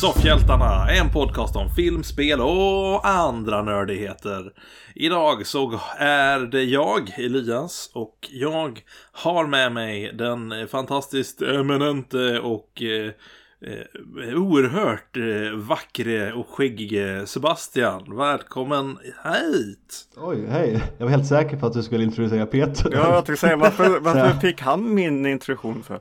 Soffhjältarna, en podcast om film, spel och andra nördigheter. Idag så är det jag, Elias, och jag har med mig den fantastiskt eminente och eh, eh, oerhört eh, vackre och skäggige Sebastian. Välkommen hit! Oj, hej. Jag var helt säker på att du skulle introducera Peter. Ja, jag tänkte säga varför, varför fick han min introduktion för?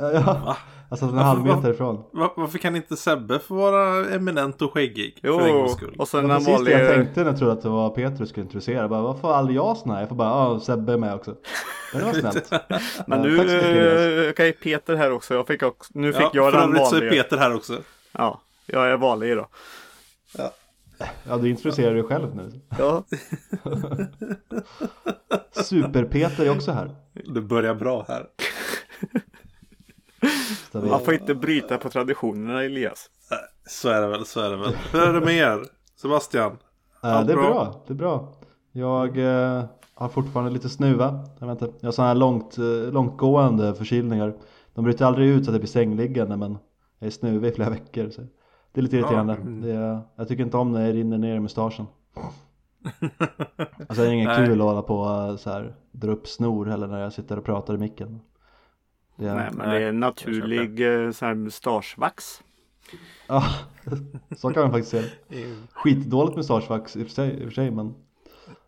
Ja, ja. Satt en halv meter ifrån. Va- varför kan inte Sebbe få vara eminent och skäggig? Jo, för en gångs skull? och så Det en var precis det jag tänkte när jag trodde att det var Peter skulle introducera. Jag bara, vad får aldrig jag såna här? Jag får bara, ja, Sebbe är med också. Men det var snällt. Men Ja, nu, eh, okej Peter här också. Jag fick också, nu fick Ja, jag för den övrigt så är vanliga. Peter här också. Ja, jag är vanlig idag. Ja, du introducerar dig själv nu. Ja, Super-Peter är också här. Det börjar bra här. Man får inte bryta på traditionerna Elias. Så är det väl, så är det väl. Hur är det med er? Sebastian? Ja, det är bra. bra. Det är bra. Jag eh, har fortfarande lite snuva. Jag, vet inte. jag har sådana här långt, eh, långtgående förkylningar. De bryter aldrig ut så att det blir sängliggande men jag är snuvig i flera veckor. Så det är lite irriterande. mm. Det är, jag tycker inte om när det rinner ner i mustaschen. Alltså det är inget Nej. kul att hålla på så här, dra upp snor heller när jag sitter och pratar i micken. Det är, Nej, men nej, det är naturlig eh, så här mustaschvax. Ja, så kan man faktiskt se det. Skitdåligt mustaschvax i och för sig, i och för sig men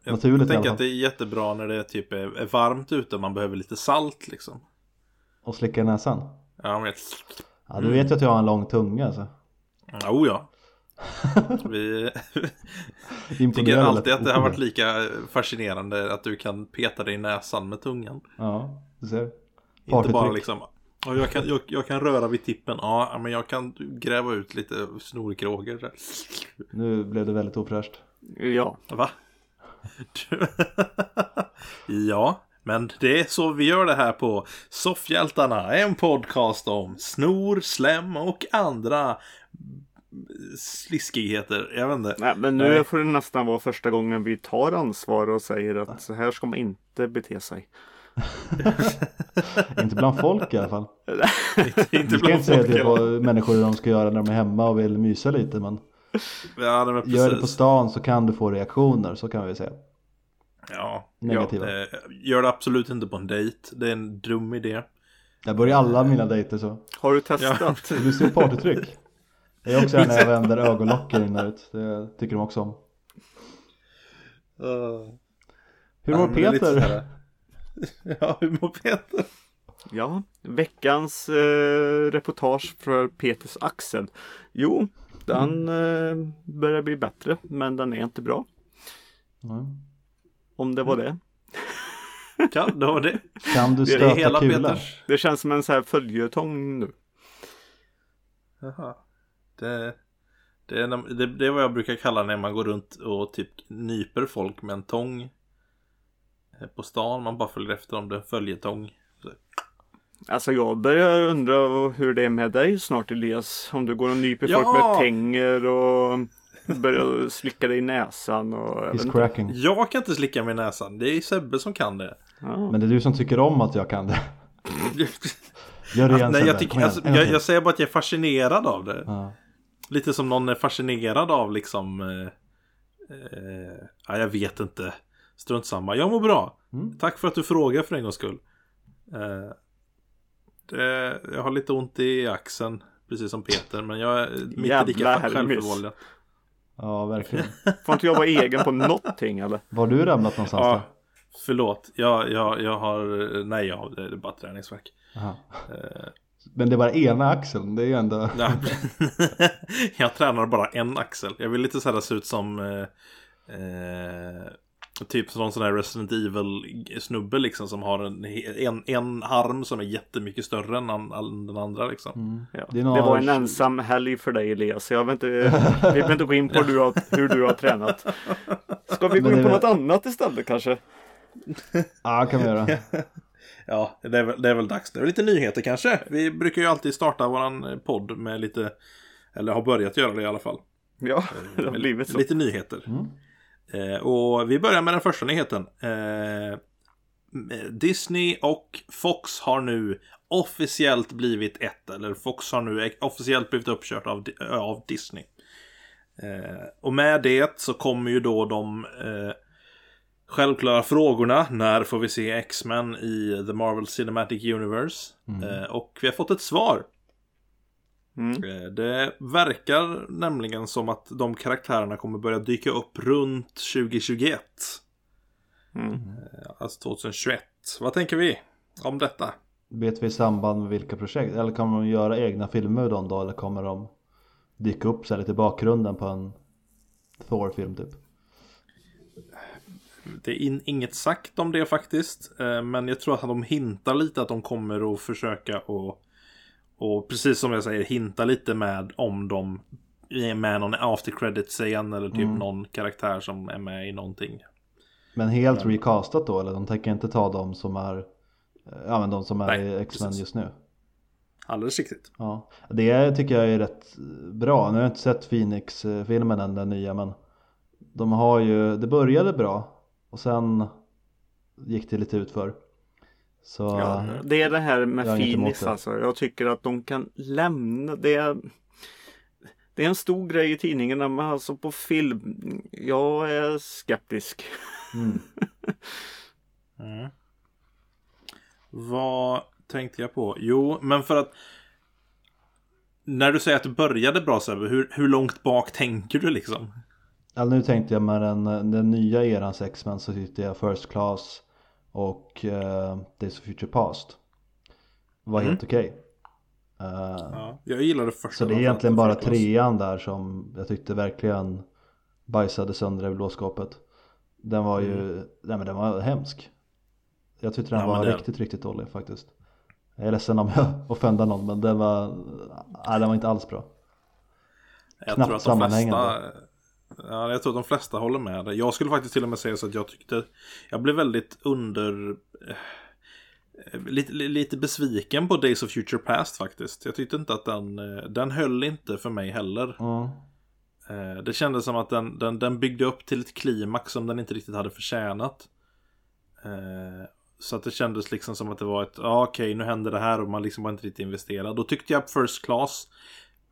Jag, Naturligt jag tänker att det är jättebra när det typ är, är varmt ute och man behöver lite salt liksom. och slicka i näsan. Ja, men... Ja, du vet ju att jag har en lång tunga alltså. Oh ja. Vi tycker alltid att det har varit lika fascinerande att du kan peta dig i näsan med tungan. Ja, du ser. Inte bara liksom "Ja, jag, kan, jag, jag kan röra vid tippen, ja men jag kan gräva ut lite snorkrågor. där." Nu blev det väldigt ofräscht. Ja, Va? Ja, men det är så vi gör det här på Soffhjältarna, en podcast om snor, slem och andra sliskigheter. Jag vet inte. nej, men nu Nej. får det nästan vara första gången vi tar ansvar och säger att så här ska man inte bete sig. Inte bland folk i alla fall. Inte Du ska bland inte säga folk. till vad människor de ska göra när de är hemma och vill mysa lite men Ja, nej, men gör det på stan så kan du få reaktioner så kan vi säga. Ja, Negativa. Ja, eh, gör det absolut inte på en dejt. Det är en dum idé. Jag börjar alla mina dejter så. Har du Ja, testat? Det blir stor partytryck. Det är också när jag vänder ögonlocken inåt. Det tycker de också om. Hur mår Ja, Peter? Ja, hur mår Peter? Ja, veckans eh, reportage för Peters axel. Jo, den eh, börjar bli bättre, men den är inte bra. Ja. Om det var det. Ja, det var det. Kan du Det är stöta hela? Peters. Det känns som en så här följetong nu. Jaha. Det, det, är, det, det är vad jag brukar kalla när man går runt och typ nyper folk med en tång på stan. Man bara följer efter dem. Det är en följetong. Så- Alltså jag börjar undra hur det är med dig snart Elias. Om du går och nyper folk Ja! med tänger och börjar slicka dig i näsan och He's cracking. Jag kan inte slicka mig i näsan. Det är Sebbe som kan det. Ja. Men det är du som tycker om att jag kan det. Gör det igen Alltså, Nej, jag, tycker, alltså, jag, jag säger bara att jag är fascinerad av det. Ja. Lite som någon är fascinerad av liksom... Eh, eh, ja, jag vet inte. Strunt samma. Jag mår bra. Mm. Tack för att du frågar för en gångs skull. Eh, det, jag har lite ont i axeln. Precis som Peter. Men jag är mitt i lika självförvållad. ja, verkligen. Får inte jag vara egen på någonting eller? Var du ramlat någonstans Ja, då? förlåt. Jag, jag, jag har... Nej, jag har, det är bara träningsvärk. Eh, Men det är bara ena axeln, det är ju ändå... Jag tränar bara en axel. Jag vill lite så här se ut som eh, eh, Typ som någon sån här Resident Evil snubbe liksom som har en, en, en arm som är jättemycket större än an- all- den andra liksom. Mm. Ja. Det är Det, var en ensam helg för dig Elias. Jag vill inte, vi behöver inte gå in på hur du har, hur du har tränat. Ska vi gå in på något annat istället kanske? Ja, kan vi göra. Ja, det är, väl, det är väl dags. Det är väl lite nyheter kanske. Vi brukar ju alltid starta våran podd med lite Eller har börjat göra det i alla fall. Ja, det har blivit så. Lite nyheter. Mm. Eh, och vi börjar med den första nyheten. Eh, Disney och Fox har nu officiellt blivit ett. Eller Fox har nu officiellt blivit uppkört av, av Disney. Eh, och med det så kommer ju då de eh, självklara frågorna. När får vi se X-Men i The Marvel Cinematic Universe? Mm. Eh, och vi har fått ett svar. Mm. Eh, Det verkar nämligen som att de karaktärerna kommer börja dyka upp runt 2021. Mm. Alltså 2021. Vad tänker vi om detta? Vet vi i samband med vilka projekt? Eller kommer de göra egna filmer dem då? Eller kommer de dyka upp så här lite i bakgrunden på en Thor-film typ? Det är in, inget sagt om det faktiskt. eh, Men jag tror att de hintar lite att de kommer att försöka och och precis som jag säger hinta lite med om de är med någon after credit scen eller typ Mm. någon karaktär som är med i någonting. Men helt recastat då? Eller de tänker inte ta dem som är Ja men de som är Nej, i X-Men just nu? Alldeles riktigt. Ja, det tycker jag är rätt bra. Nu har jag inte sett Phoenix-filmen än, den nya, men de har ju, det började bra och sen gick det lite utför. Så Ja, det är det här med Phoenix alltså. Jag tycker att de kan lämna det. Är, det är en stor grej i tidningarna men alltså på film. Jag är skeptisk. mm, Mm. Vad tänkte jag på? Jo, men för att när du säger att det började bra Sebbe, hur, hur långt bak tänker du liksom? alltså, nu tänkte jag med den, den nya erans X-Men så tyckte jag First Class och uh, Days of Future Past var helt okej. Eh, Ja, jag gillar det första. Så det är egentligen bara trean där som jag tyckte verkligen bajsade sönder i blåskåpet. Den var ju, nej men den var hemsk. Jag tyckte den Mm. Ja, var det- riktigt, riktigt dålig faktiskt. Jag är ledsen om jag offendar någon men den var, nej den var inte alls bra. Jag knappt tror att de flesta. Ja, jag tror att de flesta håller med dig. Jag skulle faktiskt till och med säga så att jag tyckte Jag blev väldigt under eh, lite, lite besviken på Days of Future Past faktiskt. Jag tyckte inte att den eh, Den höll inte för mig heller. Eh, Det kändes som att den, den, den byggde upp till ett klimax som den inte riktigt hade förtjänat. Eh, Så att det kändes liksom som att det var ett, ja okej nu händer det här och man liksom var inte riktigt investerad. Då tyckte jag First Class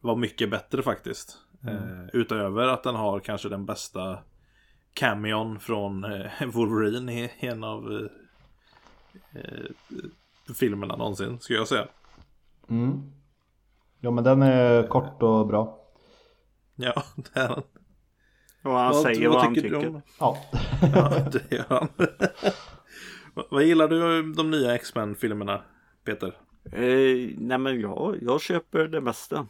var mycket bättre faktiskt. Eh, utöver att den har kanske den bästa cameon från eh, Wolverine i en av eh, filmerna någonsin, skulle jag säga. mm. ja men den är kort och bra. Ja, det är den. Och han säger vad, han tycker. om- Ja, Ja, det gör han. Vad- Vad gillar du de nya X-Men-filmerna, Peter? Eh, nej men jag, jag köper det mesta.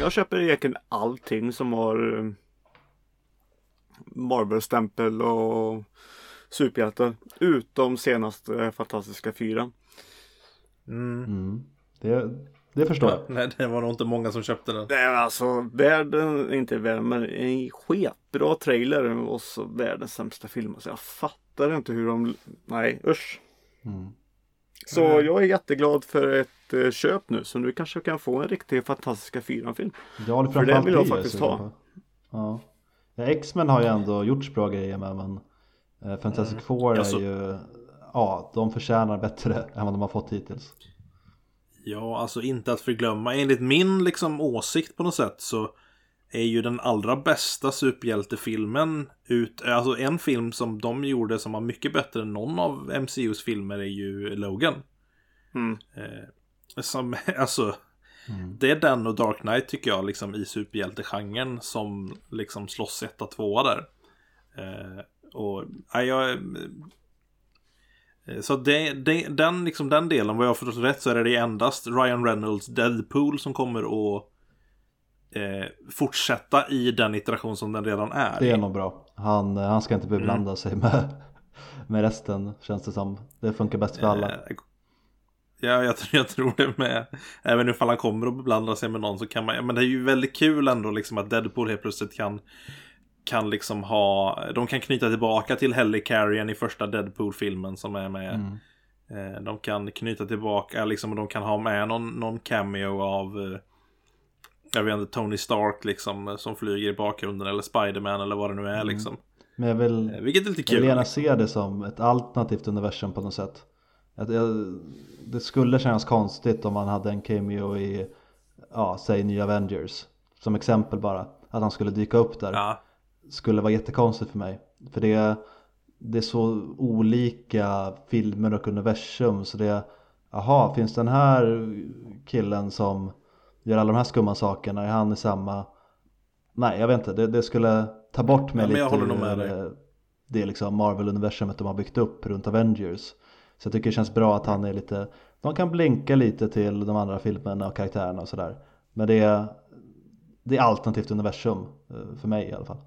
Jag köper egentligen allting som har eh, Marvel-stämpel och superhjältar. Utom senaste Fantastiska Fyran. Mm. mm. det, det förstår jag. Nej, det var nog inte många som köpte den. Det är alltså världen, inte världen, men en sketbra trailer och så världens sämsta film. Så jag fattar inte hur de, nej usch. Mm. Så jag är jätteglad för ett eh, köp nu. Så nu kanske jag kan få en riktig Fantastiska Fyran-film. Ja, det För det framförallt vill jag faktiskt ha. Ja. ja, X-Men har ju ändå gjorts bra grejer med men eh, Fantastic Mm. Four är ju Ja, de förtjänar bättre än vad de har fått hittills. Ja, alltså inte att förglömma. Enligt min liksom åsikt på något sätt så är ju den allra bästa superhjältefilmen ut, alltså en film som de gjorde som var mycket bättre än någon av MCUs filmer är ju Logan. Mm. Eh, som, alltså, Mm. det är den och Dark Knight tycker jag liksom i superhjältegenren som liksom slåss etta tvåa där. Eh, och, ja, jag... eh, Så det, det, den, liksom, den delen, vad jag har förstått rätt så är det endast Ryan Reynolds Deadpool som kommer att eh, fortsätta i den iteration som den redan är. Det är nog bra. Han, eh, han ska inte Mm. beblanda sig med, med resten känns det som. Det funkar bäst för alla. Eh, Ja, jag, tror- jag tror det med. Även ifall han kommer att beblanda sig med någon så kan man, ja, men det är ju väldigt kul ändå liksom att Deadpool helt plötsligt kan kan liksom ha, de kan knyta tillbaka till Helicarrion i första Deadpool-filmen som är med. Mm. Eh, De kan knyta tillbaka, liksom, och de kan ha med någon, någon cameo av eh, jag vet inte, Tony Stark liksom, eh, som flyger i bakgrunden, eller Spiderman eller vad det nu är liksom. Men jag vill, Eh, Vilket är lite jag vill kul. gärna se det som ett alternativt universum på något sätt. att jag, det skulle kännas konstigt om man hade en cameo i, ja, säg Nya Avengers. Som exempel bara, att han skulle dyka upp där. Ja, Skulle vara jättekonstigt för mig. För det, det är så olika filmer och universum så det, aha, finns den här killen som gör alla de här skumma sakerna, är han i samma? Nej, jag vet inte, det, det skulle ta bort mig Ja, men jag lite håller nog med dig. eh, det liksom Marvel-universumet de har byggt upp runt Avengers. Så jag tycker det känns bra att han är lite, de kan blinka lite till de andra filmerna och karaktärerna och sådär. Men det är, det är alternativt universum, eh, för mig i alla fall.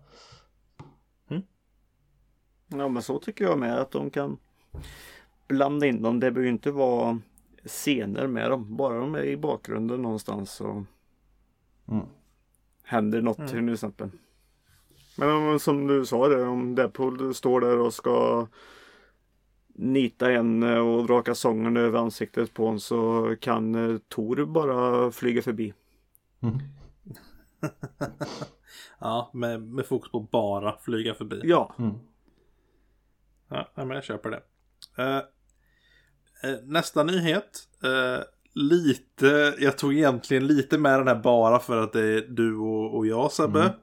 Ja men så tycker jag med att de kan blanda in dem. Det behöver ju inte vara scener med dem. Bara de är i bakgrunden någonstans så Mm. händer något till exempel. Men om, som du sa det, om Deadpool står där och ska nita en och raka sången över ansiktet på en så kan eh, Tor bara flyga förbi. Mm. ja med, med fokus på bara flyga förbi. Ja, Mm. Ja, men jag köper det. Eh, nästa nyhet. Eh, lite, jag tog egentligen lite med den här bara för att det är du och, och jag Sebbe.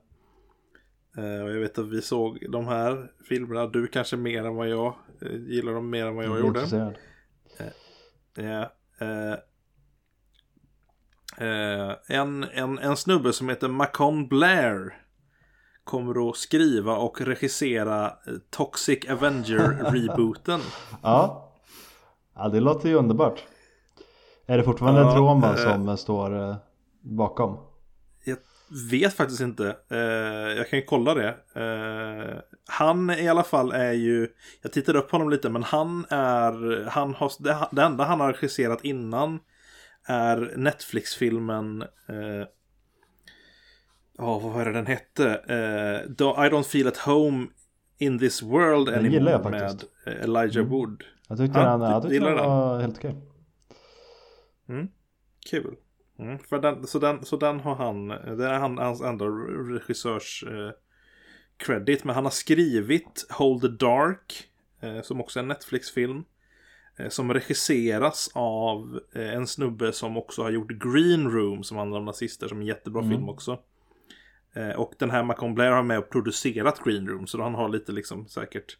Eh, och jag vet att vi såg de här filmerna, du kanske mer än vad jag eh, gillar dem mer än vad jag Jag gjorde. intresserad. Ja, eh, eh, en, en, en snubbe som heter Macon Blair kommer att skriva och regissera eh, Toxic Avenger-rebooten. Ja. Ja, det låter ju underbart. Är det fortfarande Ja, Troma eh. som står eh, bakom? Jag vet faktiskt inte. Eh, jag kan ju kolla det. Han i alla fall är ju, jag tittade upp honom lite, men han är, han har, det, enda han har regisserat innan är Netflix-filmen, ja vad var det den hette? Do- I don't feel at home in this world Den anymore jag med Elijah Wood. Jag tyckte Ja, han, jag tyckte den? var helt okej. Kul. Mm, för den, så, den, så den har han, det är han, hans enda regissörs eh, credit. Men han har skrivit Hold the Dark, eh, som också är en Netflix-film. Eh, som regisseras av eh, en snubbe som också har gjort Green Room, som handlar om nazister, som är en jättebra film också. Eh, och den här Macon Blair har med och producerat Green Room, så han har lite liksom säkert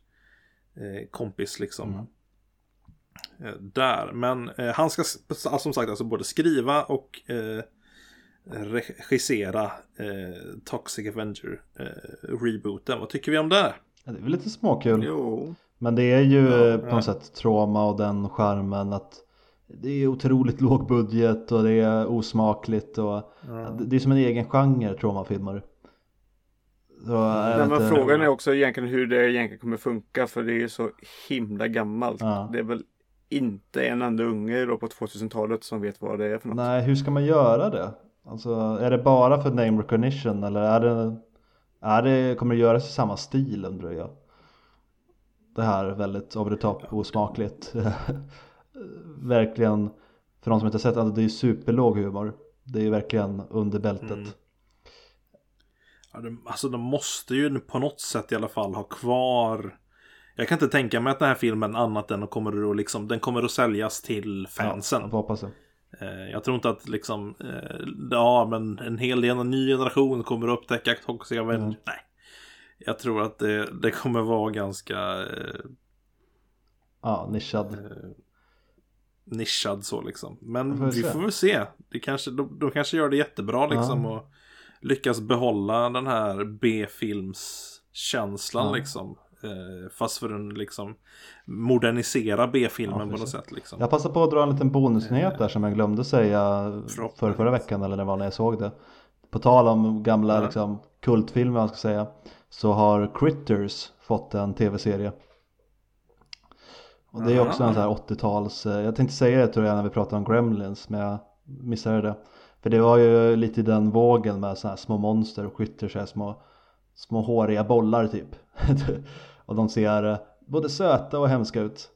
eh, kompis liksom eh, där. Men eh, han ska alltså, som sagt alltså både skriva och eh, regissera eh, Toxic Avenger eh, rebooten. Vad tycker vi om det? Ja, det är väl lite småkul. jo. Men det är ju Ja, eh, på ja. något sätt trauma och den charmen att det är otroligt låg budget och det är osmakligt och det- det är som en egen genre traumafilmer. Så, Nej, men frågan är också egentligen hur det egentligen kommer funka för det är så himla gammalt. Ja. Det är väl inte en enda unge då på 2000-talet som vet vad det är för något. Nej, hur ska man göra det? Alltså, är det bara för name recognition eller är det, är det kommer det göras i samma stil undrar jag? Det här väldigt over the top, osmakligt. verkligen, för de som inte sett det, det är superlåg humor. Det är ju verkligen under bältet. Mm. Ja, de, alltså de måste ju på något sätt i alla fall ha kvar Jag kan inte tänka mig att den här filmen annat än kommer att liksom, den kommer att säljas till fansen. Jag hoppas det. Eh, Jag tror inte att liksom, eh, ja men en hel del, en ny generation kommer att upptäcka Toxic Avenger. Mm. Nej. Jag tror att det, det kommer vara ganska eh, Ja, nischad. nischad så liksom. Men får vi se. får väl se. Det kanske, de, de kanske gör det jättebra liksom. Ja. Och lyckas behålla den här B-filmskänslan Ja. liksom. Eh, fast för en liksom modernisera B-filmen Ja, på något sätt liksom. Jag passar på att dra en liten bonusnyhet där som jag glömde säga för förra veckan eller när det var när jag såg det. På tal om gamla Ja. liksom, kultfilmer man ska säga så har Critters fått en tv-serie. Och det är också en sån här 80-tals, eh, jag tänkte säga det tror jag när vi pratade om Gremlins men jag missade det. För det var ju lite i den vågen med såna här små monster och Critters är små, små håriga bollar typ. och de ser eh, både söta och hemska ut.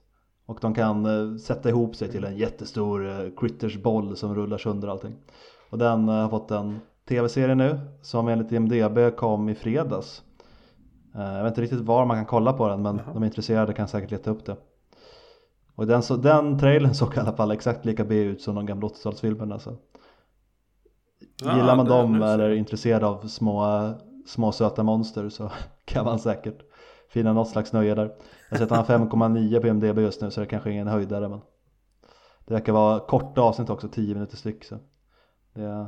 Och de kan eh, sätta ihop sig till en jättestor eh, Critters-boll som rullar sönder allting. Och den har fått en tv-serie nu som enligt IMDB kom i fredags. Jag vet inte riktigt var man kan kolla på den men de är intresserade kan säkert leta upp det. Och den, så, den trailern såg i alla fall exakt lika B ut som de gamla 80-talsfilmerna så. Ja, Gillar man dem eller är intresserad av små, små söta monster så kan man säkert finna något slags nöje där. Jag sett att han har 5,9 på MDB just nu så det kanske är ingen höjdare men det verkar vara korta avsnitt också, 10 minuter styck så. Det,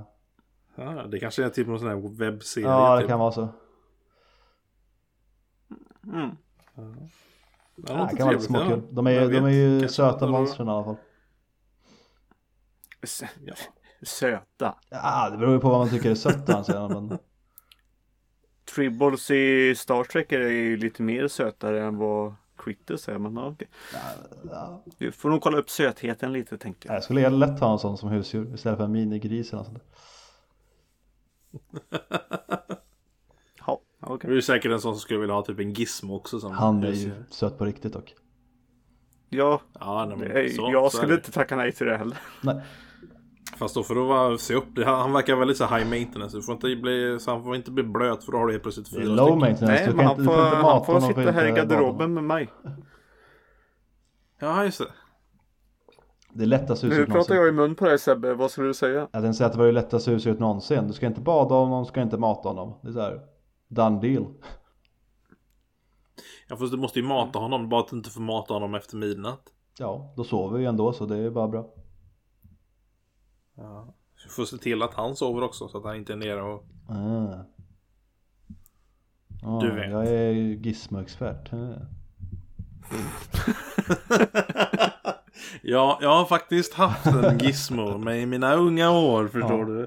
Ja, det kanske är typ någon sån här webbserie. ja det typ. kan vara så. Mm. Ja, Ja, det kan vara lite småkul. ja. De är, de är ju kanske söta monstren i alla fall. S- Ja. Söta. Ja, det beror ju på vad man tycker är sött anser jag men Tribbles i Star Trek är ju lite mer sötare än vad Critters är. Men ja, okej. Du får nog kolla upp sötheten lite tänker jag. jag skulle lätt ha en sån som husdjur istället för en minigris eller något sånt. Ja, okej. Det är säkert en sån som skulle vilja ha typ en gizmo också. Som Han är ju husdjur. söt på riktigt dock. Ja, Ja, nej, men så, jag så skulle inte tacka nej till det heller. Nej, Fast då får du vara, se upp. Det- Han han verkar väldigt så high maintenance. Du får inte bli, så han får inte bli blöt för då har du helt plötsligt det fyra low stycken. maintenance. Nej, men han inte, får, får inte mata han får sitta här i garderoben med mig. Ja, just det. Det är lättast Nu husdjur pratar någonsin. jag i mun på dig Sebbe, vad skulle du säga? Jag tänkte säga att det var ju lättaste husdjuret någonsin. Du ska inte bada honom, du ska inte mata honom. Det är så här, done deal. Ja, fast du måste ju mata honom. Bara att du inte får mata honom efter midnatt. Ja, då sover vi ju ändå så det är bara bra. Ja. Du får se till att han sover också så att han inte är nere och... Ah. Ah, Du vet. Jag är gizmo-expert. Ah. Ja, jag har faktiskt haft en gizmo med i mina unga år, förstår Ja. du.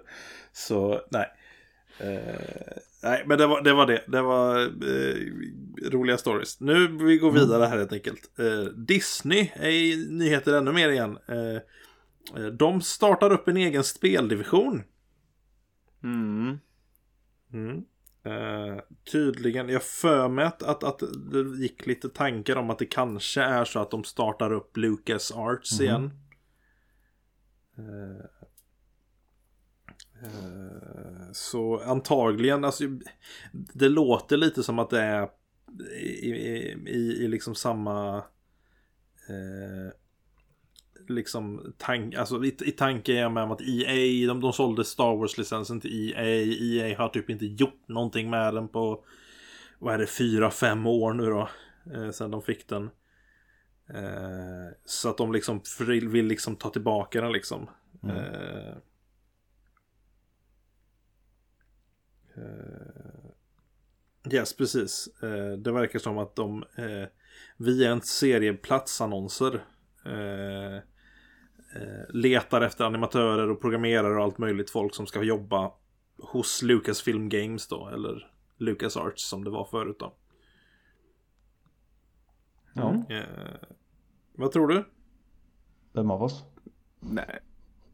Så, nej. Eh, nej, men det var det. Var det. det var eh, roliga stories. Nu vi går vidare här helt enkelt. Eh, Disney är i nyheter ännu mer igen. Eh, de startar upp en egen speldivision. Mm. Mm. Eh, tydligen, jag för mig att, att, att det gick lite tankar om att det kanske är så att de startar upp Lucas Arts Mhm. igen. Eh, eh, så antagligen, alltså, det låter lite som att det är i, i, i, liksom samma liksom tank, alltså i, i tanke är jag med om att EA, de, de sålde Star Wars-licensen till EA. EA har typ inte gjort någonting med den på, vad är det, fyra, fem år nu då. Eh, sen de fick den. Eh, så att de liksom vill, vill liksom ta tillbaka den liksom. Mm. Eh, eh, yes, precis. Eh, det verkar som att de eh, via en serie platsannonser eh, eh, letar efter animatörer och programmerare och allt möjligt folk som ska jobba hos Lucasfilm Games då, eller LucasArts som det var förut då. Ja, Eh, vad tror du? vem av oss? Nej.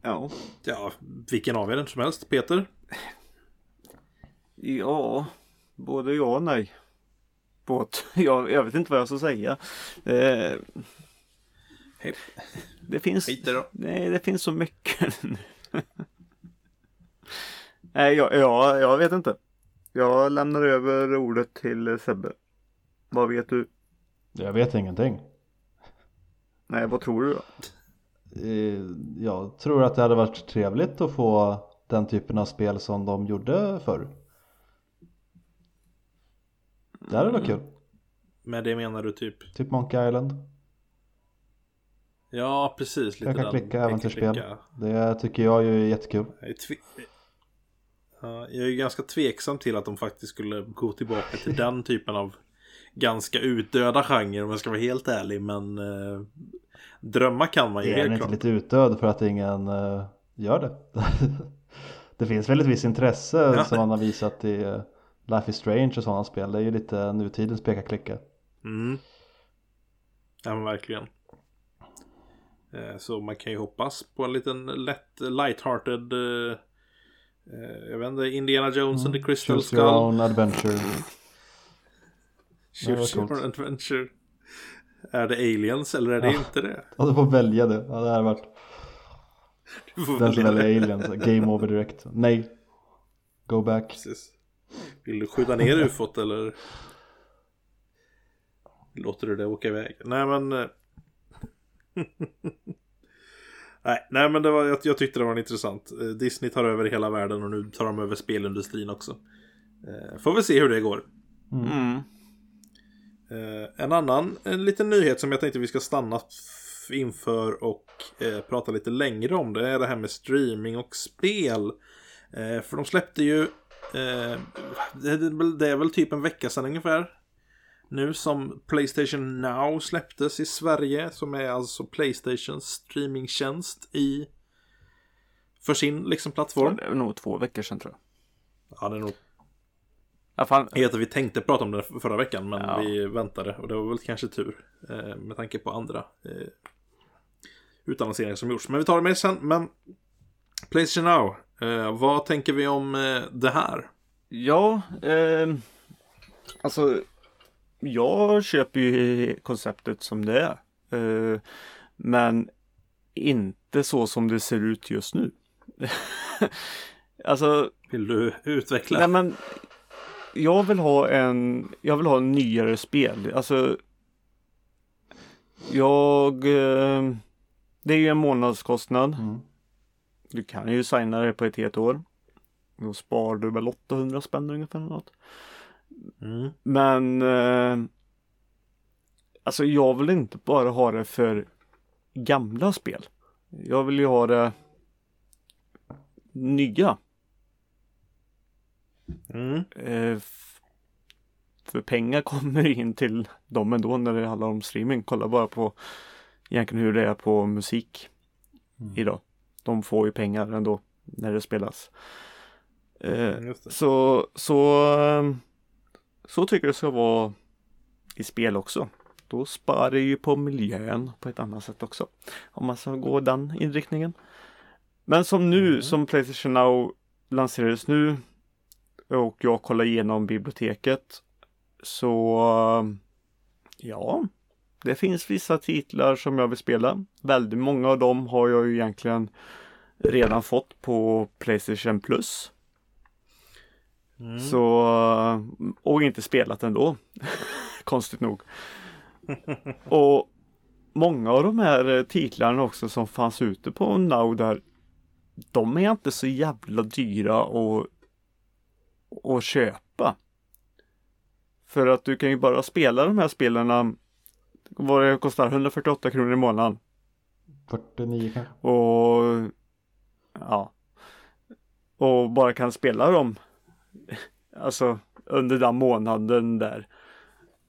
Ja. Ja, vilken av er som helst. Peter? Ja. Både ja och nej. Båt. Jag, jag vet inte vad jag ska säga. Eh, Hej. det finns. Nej, det finns så mycket nu. Nej, jag, jag, jag vet inte. Jag lämnar över ordet till Sebbe. Vad vet du? Jag vet ingenting. Nej, vad tror du då? Eh, Jag tror att det hade varit trevligt att få den typen av spel som de gjorde förr. Det hade varit kul. Med det menar du typ? Typ Monkey Island. Ja, precis. Lite Peka den. klicka äventyrsspel. Det tycker jag ju är jättekul. Jag är, jag är ganska tveksam till att de faktiskt skulle gå tillbaka till den typen av ganska utdöda genre om jag ska vara helt ärlig. Men eh, drömma kan man ju Är den helt inte klart. lite utdöd för att ingen eh, gör det? det finns väl ett visst intresse Ja. som man har visat i eh, Life is Strange och sådana spel. Det är ju lite nutidens peka-klicka. Mm. Ja men verkligen. Eh, Så man kan ju hoppas på en liten lätt light-hearted eh, eh, Jag vet inte, Indiana Jones and the Crystal Choose Skull. your own adventure. Choose your own adventure. Är det aliens eller är det Ja. inte det? Ja, du får välja det. Ja, det här har varit Du får den som välja väljer det. aliens. Game over direkt. Nej. Go back. Precis. Vill du skjuta ner ufot eller? Låter du det åka iväg? Nej men. nej, nej, men det var, jag, jag tyckte det var intressant. Eh, Disney tar över hela världen och nu tar de över spelindustrin också. Eh, får vi se hur det går. Mm. Eh, en annan en liten nyhet som jag tänkte vi ska stanna inför och eh, prata lite längre om. Det är det här med streaming och spel. Eh, för de släppte ju, eh, det, det är väl typ en vecka sedan ungefär. Nu som Playstation Now släpptes i Sverige. Som är alltså Playstations streamingtjänst i för sin liksom plattform. Det är nog två veckor sedan tror jag. Ja, det är nog Ja, fan. Att vi tänkte prata om det förra veckan men Ja. vi väntade och det var väl kanske tur eh, med tanke på andra eh, utannonseringar som gjorts. Men vi tar det med sen. Men Playstation Now, eh, vad tänker vi om eh, det här? Ja, eh, alltså jag köper ju konceptet som det är. Eh, men inte så som det ser ut just nu. alltså, Vill du utveckla? nej men jag vill ha en, jag vill ha en nyare spel. Alltså jag, eh, det är ju en månadskostnad. Mm. Du kan ju signa det på ett helt år. Då sparar du väl 800 spänn ungefär något. Mm. Men eh, Alltså jag vill inte bara ha det för gamla spel. Jag vill ju ha det nya. Mm. Eh, för pengar kommer in till dem ändå när det handlar om streaming. Kolla bara på egentligen hur det är på musik idag. De får ju pengar ändå när det spelas. Eh, det. så, så, ehm, så tycker jag det ska vara i spel också. Då sparar det ju på miljön på ett annat sätt också. Om man ska gå den inriktningen. Men som nu, som Playstation Now lanserades nu och jag kollar igenom biblioteket så ja, det finns vissa titlar som jag vill spela. Väldigt många av dem har jag ju egentligen redan fått på Playstation Plus. Mm. Så, och inte spelat ändå. Konstigt nog. och många av de här eh, titlarna också som fanns ute på Now där de är inte så jävla dyra att, att köpa. För att du kan ju bara spela de här spelarna vad det kostar 148 kronor i månaden. 49 kanske? Och ja. Och bara kan spela dem. Alltså under den månaden där.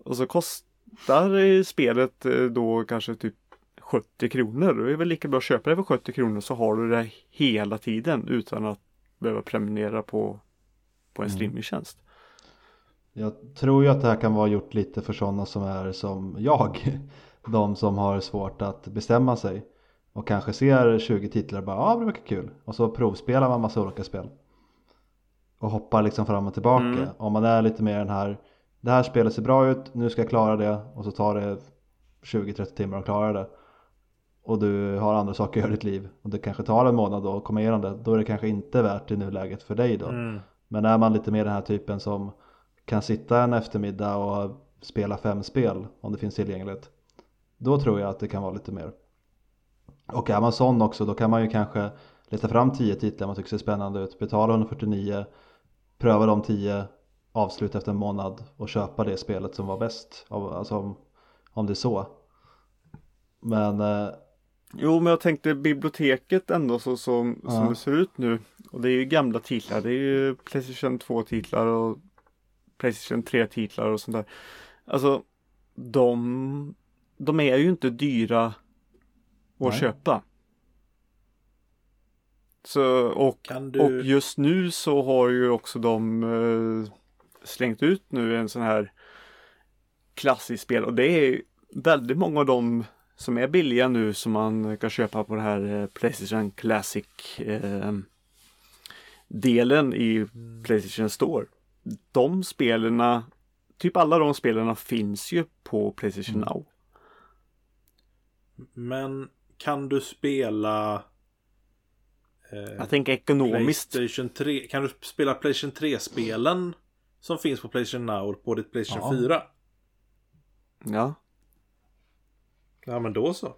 Och så kostar spelet eh, då kanske typ 70 kronor. Det är väl lika bra att köpa det för 70 kronor så har du det hela tiden utan att behöva prenumerera på, på en streamingtjänst. Jag tror ju att det här kan vara gjort lite för sådana som är som jag. De som har svårt att bestämma sig. Och kanske ser 20 titlar och bara ja det verkar kul. Och så provspelar man massa olika spel. Och hoppar liksom fram och tillbaka. Mm. Om man är lite mer den här Det här spelet ser bra ut, nu ska jag klara det. Och så tar det 20-30 timmar att klara det. Och du har andra saker att göra i ditt liv. Och det kanske tar en månad då att komma igenom det. Då är det kanske inte värt i nuläget för dig då. Mm. Men är man lite mer den här typen som kan sitta en eftermiddag och spela fem spel om det finns tillgängligt. Då tror jag att det kan vara lite mer. Och är man sån också då kan man ju kanske leta fram 10 titlar man tycker ser spännande ut. Betala 149, pröva de 10, avsluta efter en månad och köpa det spelet som var bäst. Alltså om, om det är så. Men eh, Jo, men jag tänkte biblioteket ändå så som, som Ja. det ser ut nu. Och det är ju gamla titlar. Det är ju Playstation 2 titlar och Playstation 3 titlar och sånt där. Alltså, de, de är ju inte dyra att Nej. köpa. Så, och, du- och just nu så har ju också de eh, slängt ut nu en sån här klassisk spel och det är väldigt många av dem som är billiga nu som man kan köpa på det här eh, Playstation Classic eh, delen i Playstation Store. De spelarna, typ alla de spelarna finns ju på Playstation Now. Men kan du spela eh, Jag tänker ekonomiskt. Playstation 3? Kan du spela Playstation 3-spelen som finns på Playstation Now på ditt Playstation Ja. 4? Ja. Ja men då så.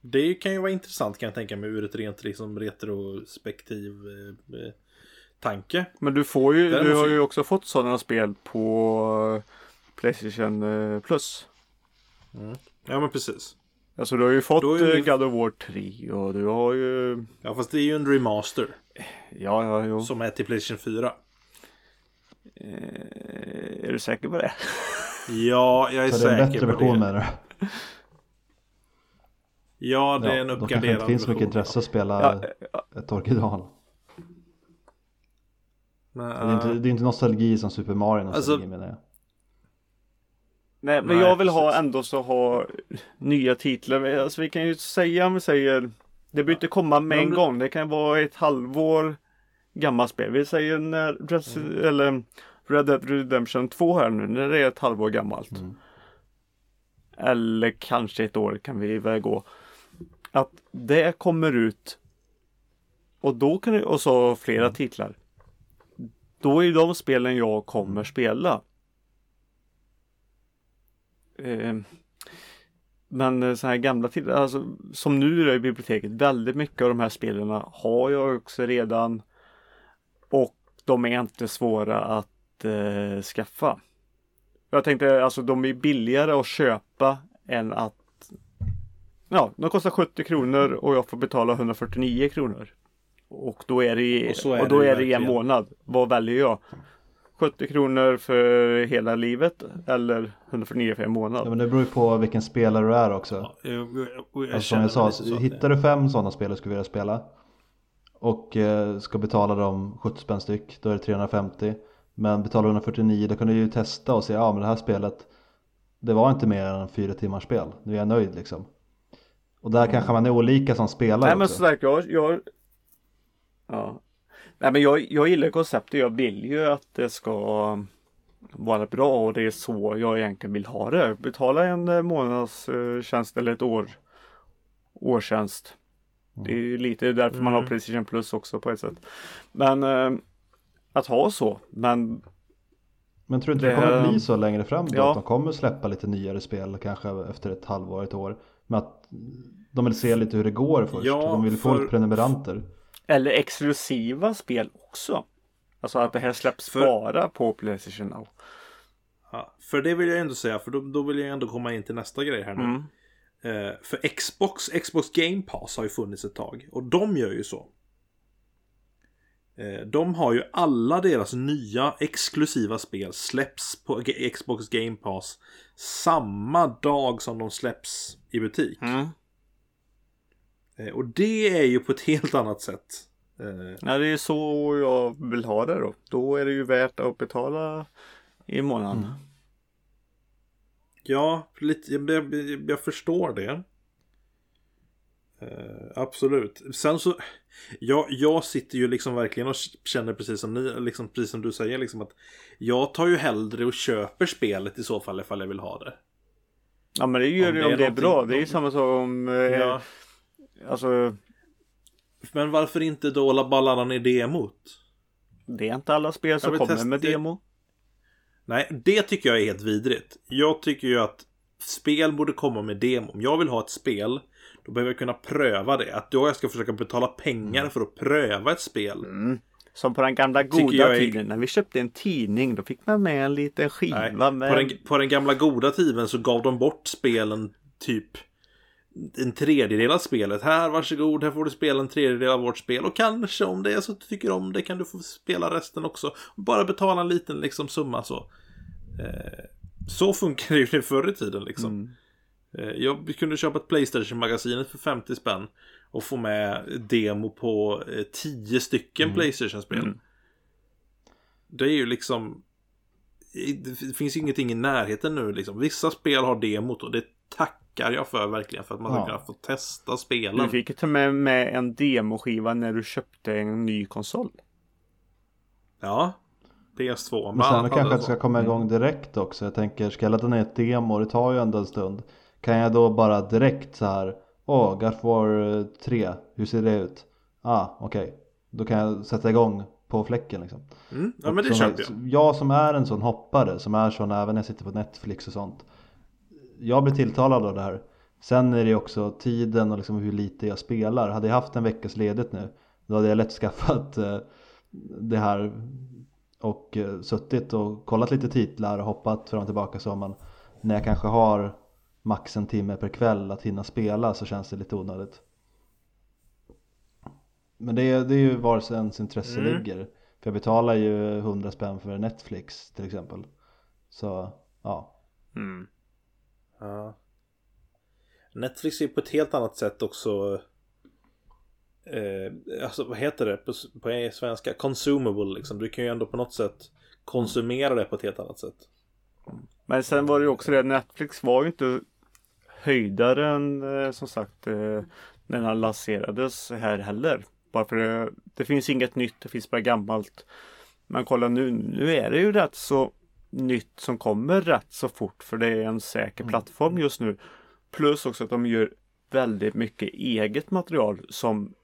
Det kan ju vara intressant kan jag tänka mig ur ett rent liksom retrospektiv eh, eh tanke. Men du får ju, Däremot du har ju också fått sådana spel på Playstation eh, Plus. Ja men precis. Alltså du har ju fått Då är eh, God of War 3 och du har ju Ja fast det är ju en remaster. Ja, ja, jo. Som är till Playstation 4. Eh, är du säker på det? Ja, jag är Så det är en säker bättre på version det. menar du? Ja, det är en då kanske det uppgraderad inte finns så mycket version, intresse att spela Ja, ja. ett original. Men, Det är inte, det är inte nostalgi som Super Mario nostalgi Alltså- menar jag. Nej, men Nej, jag vill ha ändå så ha nya titlar. Alltså vi kan ju säga om vi säger Det behöver inte komma med en men- gång. Det kan vara ett halvår gammalt spel. Vi säger när Res- Mm. eller Red Dead Redemption 2 här nu. När det är ett halvår gammalt. Mm. Eller kanske ett år kan vi väl gå. Att det kommer ut. Och då kan det, och så flera Mm. titlar. Då är de spelen jag kommer spela. Eh, men eh, så här gamla titlar, alltså som nu är i biblioteket, väldigt mycket av de här spelen har jag också redan. Och de är inte svåra att eh, skaffa. Jag tänkte alltså de är billigare att köpa än att Ja, de kostar 70 kronor och jag får betala 149 kronor. Och då är det, Och och är då det är det en månad. Vad väljer jag? 70 kronor för hela livet eller 149 för en Ja, månad? men det beror ju på vilken spelare du är också. Ja, jag, jag, jag, Alltså, som jag sa, så hittar du fem sådana spel du skulle vilja spela och eh, ska betala dem 70 spänn styck, då är det 350. Men betalar du 149 då kan du ju testa och se, ja men det här spelet det var inte mer än fyra timmars spel, nu är jag nöjd liksom. Och där kanske man är olika som spelare Nej men sagt, jag, jag Ja Nej men jag, jag gillar konceptet. Jag vill ju att det ska vara bra och det är så jag egentligen vill ha det. Betala en eh, månadstjänst eller ett år årstjänst. Det är ju lite därför man har Mm. Playstation Plus också på ett sätt. Men eh, att ha så. Men Men tror du inte det, Det- kommer bli så längre fram då? Ja. Att de kommer släppa lite nyare spel kanske efter ett halvår, ett år. Men att de vill se lite hur det går först. Ja, de vill få för- lite prenumeranter. Eller exklusiva spel också. Alltså att det här släpps För- bara på Playstation Now. Ja, för det vill jag ändå säga, för då, då vill jag ändå komma in till nästa grej här nu. Mm. Eh, för Xbox, Xbox Game Pass har ju funnits ett tag. Och de gör ju så. Eh, de har ju alla deras nya exklusiva spel släpps på G- Xbox Game Pass samma dag som de släpps i butik. Mm. Eh, och det är ju på ett helt annat sätt. Eh, Ja, det är så jag vill ha det då. Då är det ju värt att betala i månaden. Ja, lite, jag, jag, jag förstår det. Eh, absolut. Sen så, jag, jag sitter ju liksom verkligen och känner precis som ni, liksom precis som du säger, liksom att jag tar ju hellre och köper spelet i så fall ifall jag vill ha det. Ja men det gör Om det det om är det är bra. Det är ju samma sak om eh, Ja. Alltså Men varför inte då la- bara ladda ner demot? det är inte alla spel som kommer testa med demo. Nej, det tycker jag är helt vidrigt. Jag tycker ju att spel borde komma med demo. Om jag vill ha ett spel, då behöver jag kunna pröva det. Att då jag ska försöka betala pengar för att pröva ett spel. Mm. Som på den gamla goda är- tiden när vi köpte en tidning. Då fick man med en liten skiva Nej, med. på, den, på den gamla goda tiden så gav de bort spelen typ en tredjedel av spelet. Här, varsågod, här får du spela en tredjedel av vårt spel. Och kanske om det är så att du tycker om det kan du få spela resten också. Bara betala en liten liksom, summa så. Eh, så funkar det ju förr i tiden liksom. Mm. Eh, Jag kunde köpa ett Playstation-magasinet för 50 spänn. Och få med demo på eh, 10 stycken Playstation-spel. Mm. Det är ju liksom... Det finns ju ingenting i närheten nu liksom. Vissa spel har demot och det tackar jag för verkligen. För att man ska Ja. kunna få testa Du spelen. fick ju ta med, med en demoskiva när du köpte en ny konsol. Ja. PS2. Men sen kanske det ska komma igång direkt också. Jag tänker, ska jag ladda ner ett demo, det tar ju ändå en stund. Kan jag då bara direkt så här, åh, God of War eh, 3, hur ser det ut? Ah, okej. Då kan jag sätta igång på fläcken liksom. Mm. Ja men det köper sagt, jag. Jag som är en sån hoppare, som är sån även när jag sitter på Netflix och sånt. Jag blir tilltalad av det här. Sen är det också tiden och liksom hur lite jag spelar. Hade jag haft en veckas ledigt nu då hade jag lätt skaffat eh, det här och eh, suttit och kollat lite titlar och hoppat fram och tillbaka så men när jag kanske har max en timme per kväll att hinna spela så känns det lite onödigt. Men det är, det är ju var ens intresse Mm. ligger. För jag betalar ju 100 spänn för Netflix till exempel. Så ja. Mm. Ja. Netflix är på ett helt annat sätt också eh, Alltså vad heter det på, på e-, svenska? Consumable liksom. Du kan ju ändå på något sätt konsumera det på ett helt annat sätt. Men sen var det ju också det, Netflix var ju inte höjdaren eh, som sagt eh, när den lanserades här heller. Bara för det, det finns inget nytt, det finns bara gammalt. Men kolla nu, nu är det ju rätt så nytt som kommer rätt så fort för det är en säker plattform just nu. Plus också att de gör väldigt mycket eget material som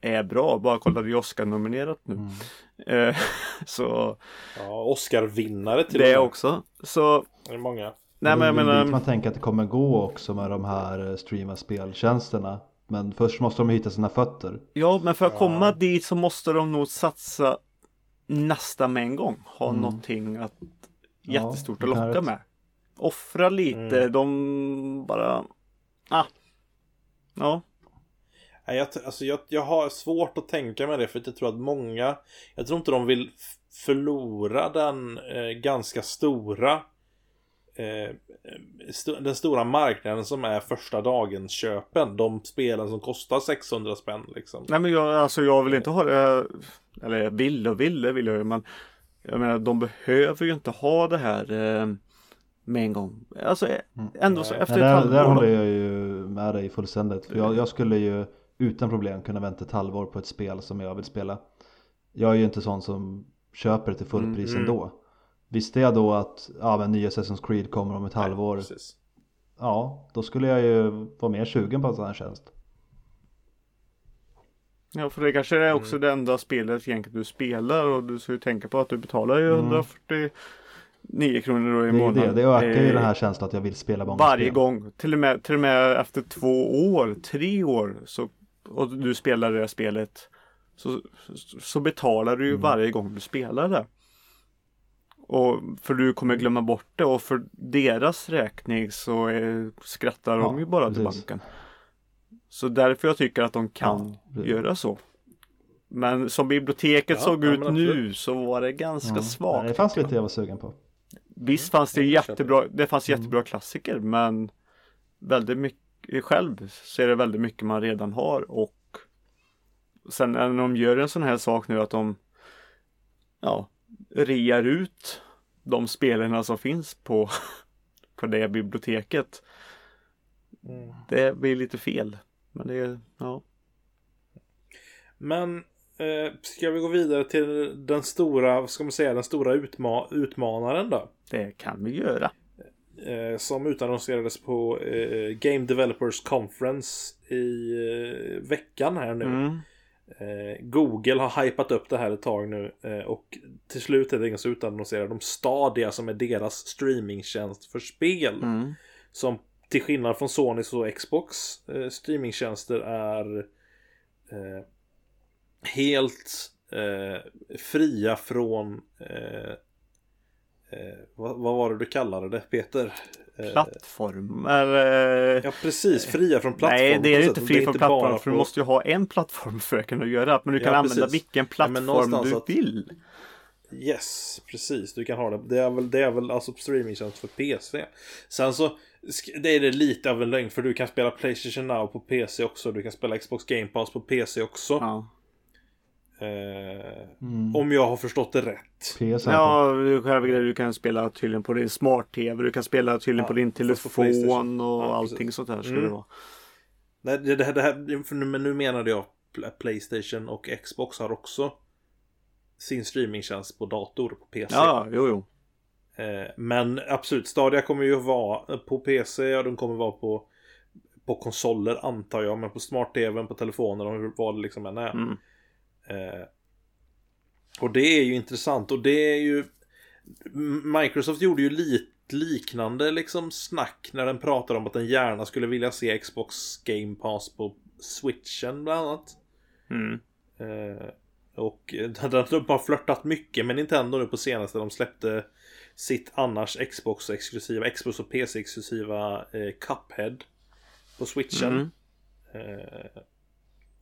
är bra. Bara kolla det är Oscar-nominerat nu. Eh, så Ja, Oscar-vinnare till det och med. också. Så Det är många. nej men jag dit menar. man tänker att det kommer gå också med de här eh, streama speltjänsterna. Men först måste de hitta sina fötter. Ja, men för att komma dit så måste de nog satsa nästan med en gång. Ha Mm. någonting att Ja, jättestort det att locka med. Offra lite, Mm. de bara... Ah. Ja. Nej, jag, alltså jag, jag har svårt att tänka mig det för att jag tror att många Jag tror inte de vill förlora den eh, ganska stora eh, st- Den stora marknaden som är första dagens köpen De spelen som kostar 600 spänn liksom Nej men jag, alltså jag vill inte ha det. Eller jag vill och vill, det vill jag ju. Men jag menar de behöver ju inte ha det här eh, med en gång. Alltså eh, ändå så Nej. efter Nej, ett där, där halvår. håller jag ju med dig fullständigt. För jag, jag skulle ju utan problem kunna vänta ett halvår på ett spel som jag vill spela. Jag är ju inte sån som köper det till fullpris Mm. ändå. Visste jag då att ja, men nya Assassin's Creed kommer om ett halvår. Precis. Ja, då skulle jag ju vara mer sugen på en sån här tjänst. Ja för det kanske är också Mm. det enda spelet egentligen du spelar och du ska ju tänka på att du betalar ju Mm. 149 kronor då i Det är månaden. det, det ökar ju Eh, den här känslan att jag vill spela många Varje spel. gång. Till och, med, till och med efter två år, tre år så, och du spelar det här spelet så, så, betalar du ju Mm. varje gång du spelar det. Och för du kommer glömma bort det och för deras räkning så är, skrattar de Ja, ju bara till precis. banken. Så därför jag tycker att de kan Ja, göra så. Men som biblioteket Ja, såg ut nu så var det ganska Ja. svagt. Nej, Det fanns lite jag var sugen på. Visst fanns det köper jättebra, det fanns jättebra klassiker men väldigt mycket själv så är det väldigt mycket man redan har och sen när de gör en sån här sak nu att de ja, rear ut de spelarna som finns på, på det biblioteket. Mm. Det blir lite fel. Men det är, ja. Men eh, ska vi gå vidare till den stora, vad ska man säga, den stora utma- utmanaren då? Det kan vi göra. Eh, som utannonserades på eh, Game Developers Conference i eh, veckan här nu. Mm. Eh, Google har hypat upp det här ett tag nu eh, och till slut är det så utannonserade de Stadia som är deras streamingtjänst för spel. Mm. Som till skillnad från Sonys och Xbox eh, streamingtjänster är eh, helt eh, fria från eh, eh, vad, vad var det du kallade det Peter? Eh, Plattformar. Ja precis, fria från plattform. Nej, det är ju inte fri från plattform för du måste ju ha en plattform för att kunna göra det. Men du kan Ja, använda vilken Ja, plattform någonstans du att- vill. Yes, precis. Du kan ha det. Det är väl, det är väl alltså streamingtjänst för PC. Sen så det är det lite av en lögn för du kan spela Playstation Now på PC också. Du kan spela Xbox Game Pass på PC också. Ja, Eh, Mm. Om jag har förstått det rätt. PS ja du, själva du kan spela tydligen på din smart-tv. Du kan spela tydligen Ja, på din telefon och Ja, allting precis. sånt där ska Mm. det vara. Nej, det, det, här- det här, för nu- men nu menade jag Pl- Playstation och Xbox har också sin streamingtjänst på dator på PC. Ja, jo, jo. Eh, Men absolut, Stadia kommer ju vara på PC och de kommer vara på på konsoler antar jag, men på smart-tvn, på telefoner och vad det liksom än är. Mm. Eh, och det är ju intressant och det är ju Microsoft gjorde ju lite liknande liksom snack när den pratade om att den gärna skulle vilja se Xbox Game Pass på switchen bland annat. Mm. Eh, och de har flörtat mycket med Nintendo nu på senaste. De släppte sitt annars Xbox-exklusiva, Xbox och PC-exklusiva eh, Cuphead på switchen. Mm. Eh,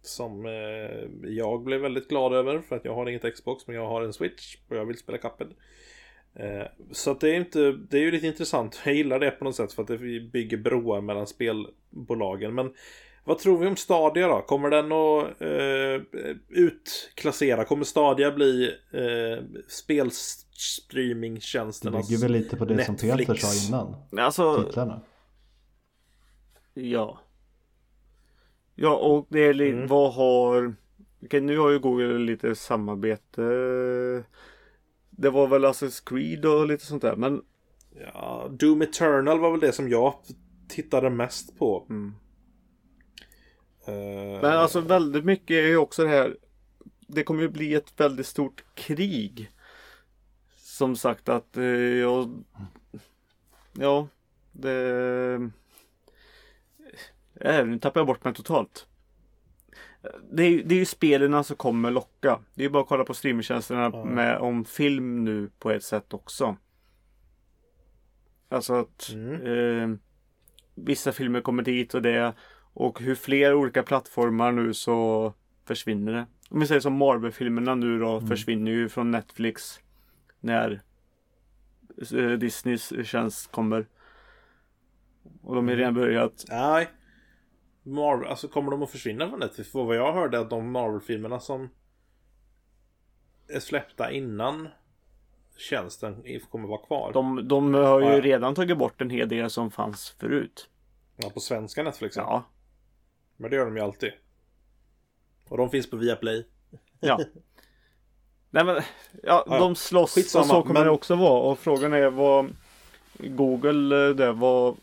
som eh, jag blev väldigt glad över för att jag har inget Xbox men jag har en Switch och jag vill spela Cuphead. Eh, så att det är inte, det är ju lite intressant. Jag gillar det på något sätt för att det bygger broar mellan spelbolagen. Men vad tror vi om Stadia då? Kommer den att eh, utklassera? Kommer Stadia bli eh, spelstreamingtjänsternas Det bygger väl lite på det Netflix. som Peter sa innan. Alltså, Titlarna. ja. Ja, och det är lite, Mm. vad har... Okej, nu har ju Google lite samarbete. Det var väl Assassin's Creed och lite sånt där, men... Ja, Doom Eternal var väl det som jag tittade mest på. Mm. Eh, Men alltså väldigt mycket är ju också det här. Det kommer ju bli ett väldigt stort krig. Som sagt att eh, jag... Ja, det... Äh, nu tappar jag bort mig totalt. Det är, det är ju spelen som kommer locka. Det är ju bara att kolla på streamingtjänsterna Ja. med om film nu på ett sätt också. Alltså att Mm. eh, vissa filmer kommer dit och det. Och hur fler olika plattformar nu så försvinner det. Om vi säger som Marvel-filmerna nu då försvinner ju från Netflix. När eh, Disneys tjänst kommer. Och de har redan börjat. Nej. Marvel, alltså kommer de att försvinna från Netflix? För vad jag hörde att de Marvel-filmerna som är släppta innan tjänsten kommer vara kvar. De, de har ju ja. redan tagit bort en hel del som fanns förut. Ja, på svenska Netflix. Ja. Men det gör de ju alltid. Och de finns på Viaplay. Ja. Nej men, ja, Ja, de slåss skitsamma, och så kommer men- det också vara. Och frågan är vad Google eh, det var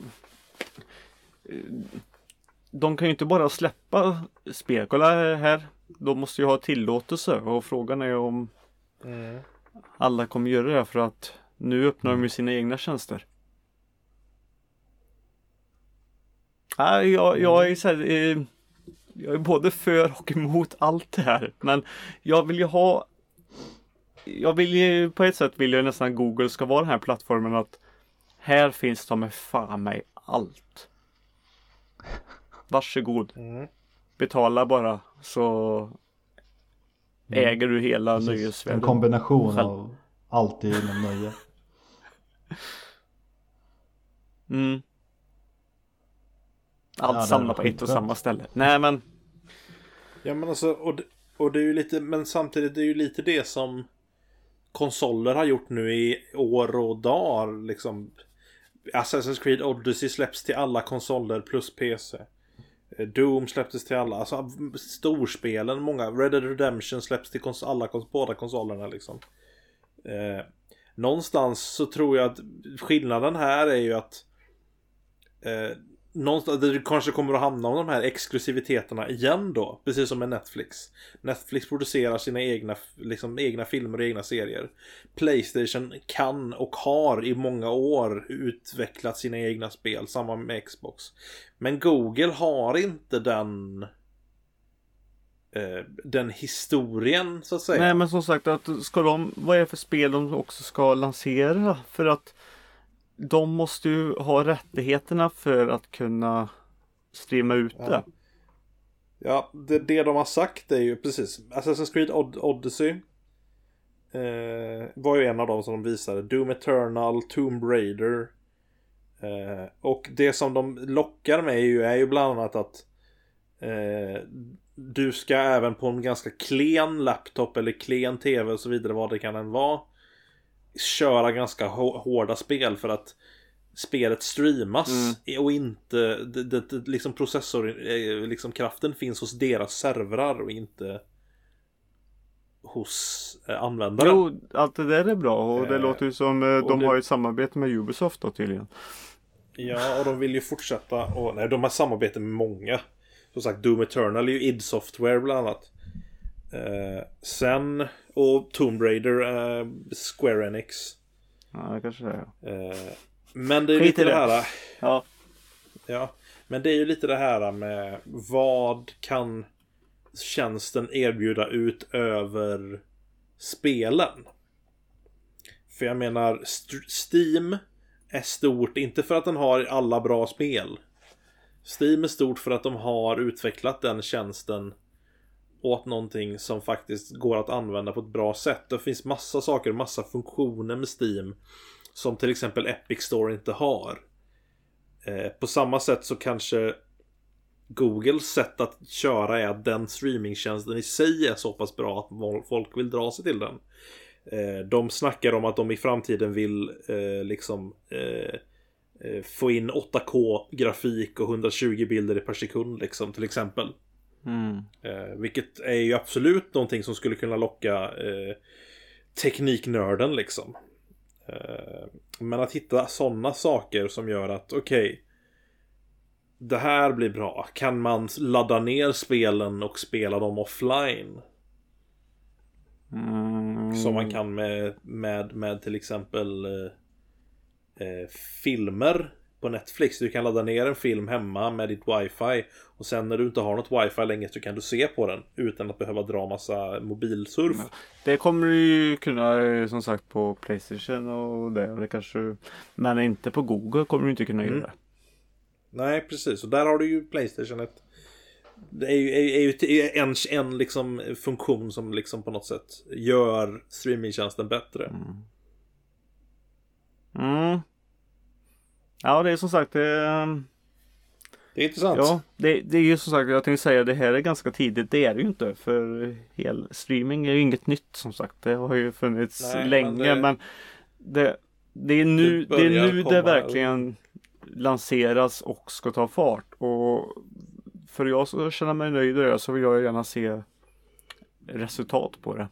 De kan ju inte bara släppa spel. Kolla här. De måste ju ha tillåtelse och frågan är om alla kommer göra det för att nu öppnar de ju sina egna tjänster. Jag, jag är så här, eh, Jag är både för och emot allt det här. Men jag vill ju ha Jag vill ju på ett sätt vill jag nästan att Google ska vara den här plattformen att Här finns de med fan mig allt. Varsågod. Mm. Betala bara så äger du hela Precis. En nöjesvärlden. kombination Själv. av allt inom nöje. Mm. Ja, Allt det samlat på ett och samma ställe. Nej men Ja men alltså, och, det- och det är ju lite, men samtidigt det är ju lite det som konsoler har gjort nu i år och dagar liksom. Assassin's Creed Odyssey släpps till alla konsoler plus PC. Eh, Doom släpptes till alla, alltså storspelen, många, Red Dead Redemption släpps till kons- alla, kons- båda konsolerna liksom. Eh, någonstans så tror jag att skillnaden här är ju att eh, någonstans, det kanske kommer att hamna om de här exklusiviteterna igen då. Precis som med Netflix. Netflix producerar sina egna, liksom, egna filmer och egna serier. Playstation kan och har i många år utvecklat sina egna spel. Samma med Xbox. Men Google har inte den eh, den historien så att säga. Nej men som sagt att ska de, vad är det för spel de också ska lansera? För att de måste ju ha rättigheterna för att kunna streama ut det. Ja. Ja, det, det de har sagt är ju precis Assassin's Creed Od- Odyssey eh, var ju en av dem som de visade. Doom Eternal, Tomb Raider. Eh, och det som de lockar med är ju, är ju bland annat att eh, du ska även på en ganska klen laptop eller klen tv och så vidare vad det kan än vara köra ganska hå- hårda spel för att spelet streamas och inte det, det, liksom processor eh, liksom kraften finns hos deras servrar och inte hos eh, användaren. Jo, allt det där är bra och det Eh, låter ju som eh, de det- har ett samarbete med Ubisoft då tydligen. Ja, och de vill ju fortsätta och nej, de har samarbete med många. Som sagt, Doom Eternal är ju id Software bland annat. Eh, sen, och Tomb Raider, eh, Square Enix. Ja, det kanske det är. Eh, men det är lite det här. Ja. Ja, men det är ju lite det här med vad kan tjänsten erbjuda utöver spelen? För jag menar, St- Steam är stort, inte för att den har alla bra spel. Steam är stort för att de har utvecklat den tjänsten åt någonting som faktiskt går att använda på ett bra sätt. Det finns massa saker, massa funktioner med Steam som till exempel Epic Store inte har. Eh, på samma sätt så kanske Googles sätt att köra är att den streamingtjänsten i sig är så pass bra att folk vill dra sig till den. Eh, de snackar om att de i framtiden vill eh, liksom eh, eh få in 8K-grafik och 120 bilder per sekund liksom till exempel. Mm. Eh, vilket är ju absolut någonting som skulle kunna locka eh, tekniknörden liksom. Eh, men att hitta sådana saker som gör att okej. det här blir bra. Kan man ladda ner spelen och spela dem offline? Mm. Som man kan med, med, med till exempel eh, eh, filmer på Netflix. Du kan ladda ner en film hemma med ditt wifi. Och sen när du inte har något wifi längre så kan du se på den utan att behöva dra massa mobilsurf. Det kommer du ju kunna eh, som sagt på Playstation och det. Och det kanske, men inte på Google kommer du inte kunna Mm. göra det. Nej, precis. Och där har du ju Playstation ett... Det är ju, är, är ju en, en liksom funktion som liksom på något sätt gör streamingtjänsten bättre. Mm. Ja, det är som sagt det, ehm, Det är intressant. Ja, det, det är ju som sagt, jag tänkte säga det här är ganska tidigt. Det är det ju inte. För hel streaming är ju inget nytt som sagt. Det har ju funnits Nej, men länge. det- Men det, det är nu Det det, är nu det verkligen lanseras och ska ta fart. Och för jag ska känna mig nöjd det så vill jag gärna se resultat på det.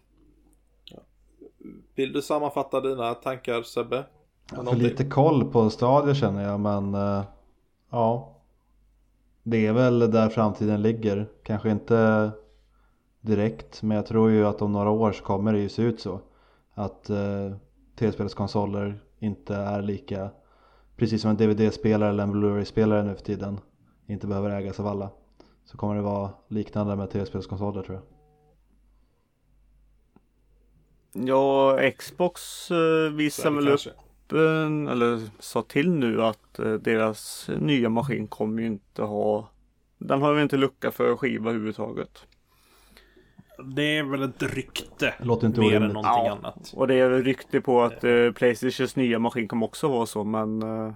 Vill du sammanfatta dina tankar Sebbe? Jag har lite koll på stadier känner jag men eh, ja. Det är väl där framtiden ligger. Kanske inte direkt men jag tror ju att om några år så kommer det ju se ut så. Att eh, tv-spelskonsoler inte är lika precis som en DVD-spelare eller en Blu-ray-spelare nu för tiden inte behöver ägas av alla. Så kommer det vara liknande med tv-spelskonsoler tror jag. Ja, Xbox eh, visar väl upp eller sa till nu att eh, deras nya maskin kommer ju inte ha Den har ju inte lucka för skiva överhuvudtaget. Det är väl ett rykte. Låter inte mer än någonting Ja. annat. Och det är väl rykte på att eh, Playstations nya maskin kommer också vara så men eh,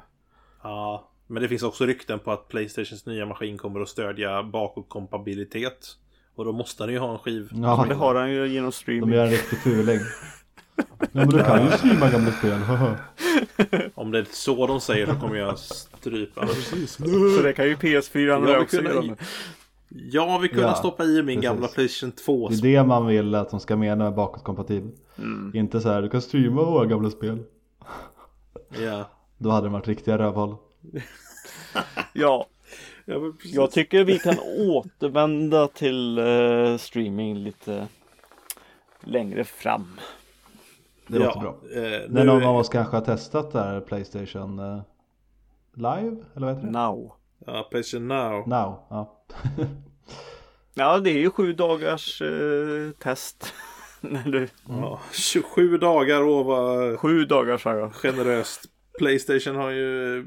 Ja, men det finns också rykten på att Playstations nya maskin kommer att stödja bakåtkompatibilitet. Och då måste den ju ha en skiv. Ja, det har han ju genom de streaming. gör en riktig fuling. Ja men du kan ju streama gamla spel. Om det är så de säger så kommer jag strypa. Så det kan ju PS4 Jag ja, också kunna- göra. Jag vill kunna Ja, stoppa i min precis. gamla Playstation 2. Det är det man vill att de ska mena med bakåtkompatibel. Mm. Inte så här, du kan streama våra gamla spel. Ja. Då hade de varit riktiga rövhål. Ja, Ja, jag tycker vi kan återvända till eh, streaming lite längre fram. Det låter bra. Eh, När någon av oss kanske har testat där Playstation eh, Live? Eller vad heter det? Now. ja, Playstation Now. Now, ja. Ja, det är ju sju dagars eh, test. När du, Ja, 27 dagar och var sju dagar sa jag. generöst. Playstation har ju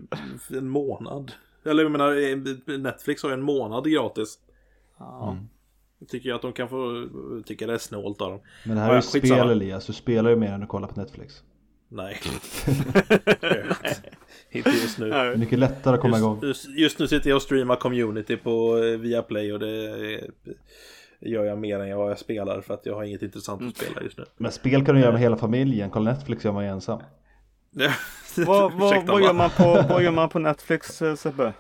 en månad. Eller jag menar, eh, Netflix har ju en månad gratis. Ja. Jag tycker att de kan få, tycker det är snålt av dem. Men det här Ja, är ju skitsamma. spel Elias, du spelar ju mer än att kolla på Netflix. Nej. Inte just nu. Mycket lättare att komma igång. Just, just, just nu sitter jag och streamar community på eh, Viaplay och det eh, gör jag mer än vad jag spelar för att jag har inget intressant att spela just nu. Men spel kan du göra med hela familjen, kolla Netflix gör man ju ensam. Vad, vad, vad, va? gör man på, vad gör man på Netflix eh, Sebbe?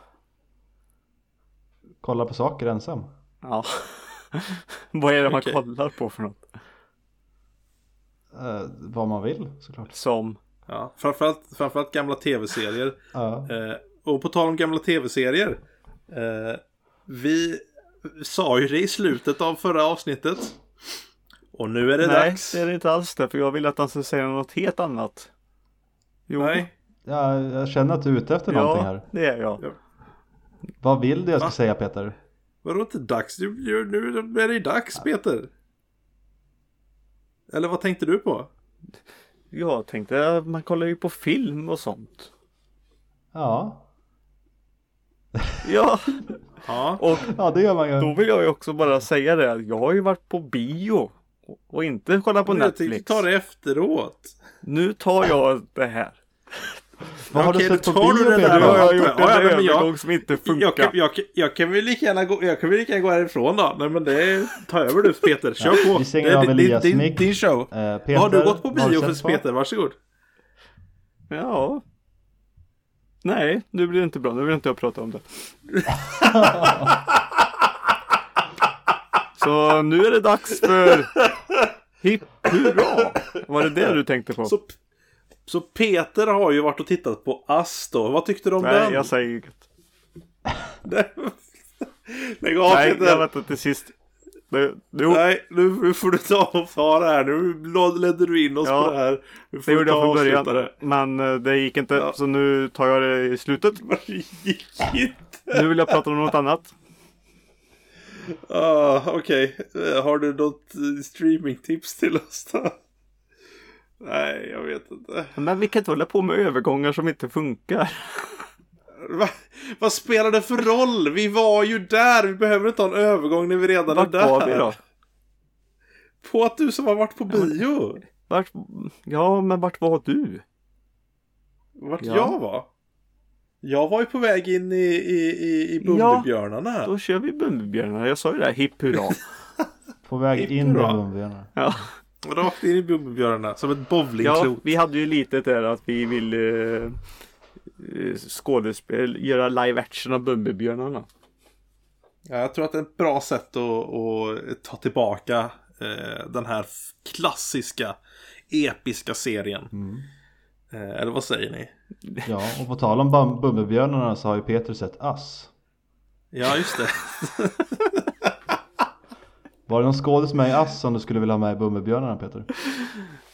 Kolla på saker ensam. Ja. vad är det man Okej. kollar på för något? Eh, vad man vill såklart. Som? Ja, framförallt, framförallt gamla tv-serier. Ja. Eh, och på tal om gamla tv-serier. Eh, vi sa ju det i slutet av förra avsnittet. Och nu är det Nej, dags. det är det inte alls det. För jag vill att han ska säga något helt annat. Jo. Nej. Ja, jag känner att du är ute efter någonting Ja, här. det är jag. Ja. Vad vill du jag ska Va? säga Peter? Vadå inte dags? Nu, nu, nu är det dags Peter. Eller vad tänkte du på? Jag tänkte att man kollar ju på film och sånt. Ja, Ja, Ja. och ja det gör man ju. då vill jag ju också bara säga det. att Jag har ju varit på bio. Och inte kollat på jag tänkte Netflix. ta det efteråt. Nu tar jag det här. Vad har Okej, du då sett på tar du bio där Peter? har jag Ja, gjort en ja, men jag- övergång som inte funkar. Jag kan, jag, kan- jag kan väl lika gärna gå, jag kan väl lika gärna gå härifrån då. Nej men det tar över du Peter. Kör på. vi stänger det, av Elias din, mick. din show. Eh, Peter, har du gått på bio för? Peter? Varsågod. Ja. Nej, nu blir det inte bra. Nu vill inte jag prata om det. Så nu är det dags för Hipp hurra! Var det det du tänkte på? Så, så Peter har ju varit och tittat på Ass då. Vad tyckte du om Nej, den? jag säger inget. Lägg av Nej, Peter. jag väntar till sist. Det, jo, Nej, nu nu får du ta och ta det här. Nu ledde du in oss Ja, på det här. Nu får det gjorde jag från början. det. Men eh, det gick inte. Ja. Så nu tar jag det i slutet. Det gick inte. Nu vill jag prata om något annat. Ah, Okej, Eh, har du något eh, streamingtips till oss då? Nej, jag vet inte. Men vi kan inte hålla på med övergångar som inte funkar. Va? Vad spelar det för roll? Vi var ju där! Vi behöver inte ha en övergång när vi redan Vart är där. var vi då? På att du som har varit på bio. Vart, ja, men vart var du? Vart Ja. jag var. Jag var ju på väg in i, i, i, i Bumbibjörnarna. Då kör vi Bumbibjörnarna. Jag sa ju det, här, hipp hurra. På väg Hipp in i. Bumbibjörnarna. ja. Rakt in i Bumbibjörnarna. Som ett ja, bowlingklot. vi hade ju lite där att vi ville eh, skådespel, göra live action av Bumbibjörnarna. Ja, jag tror att det är ett bra sätt att, att ta tillbaka eh, den här klassiska, episka serien. Mm. Eh, eller vad säger ni? Ja, och på tal om Bum- Bumbibjörnarna så har ju Peter sett Ass. Ja, just det. Var det någon skådis med i Ass som du skulle vilja ha med i Bumbibjörnarna Peter?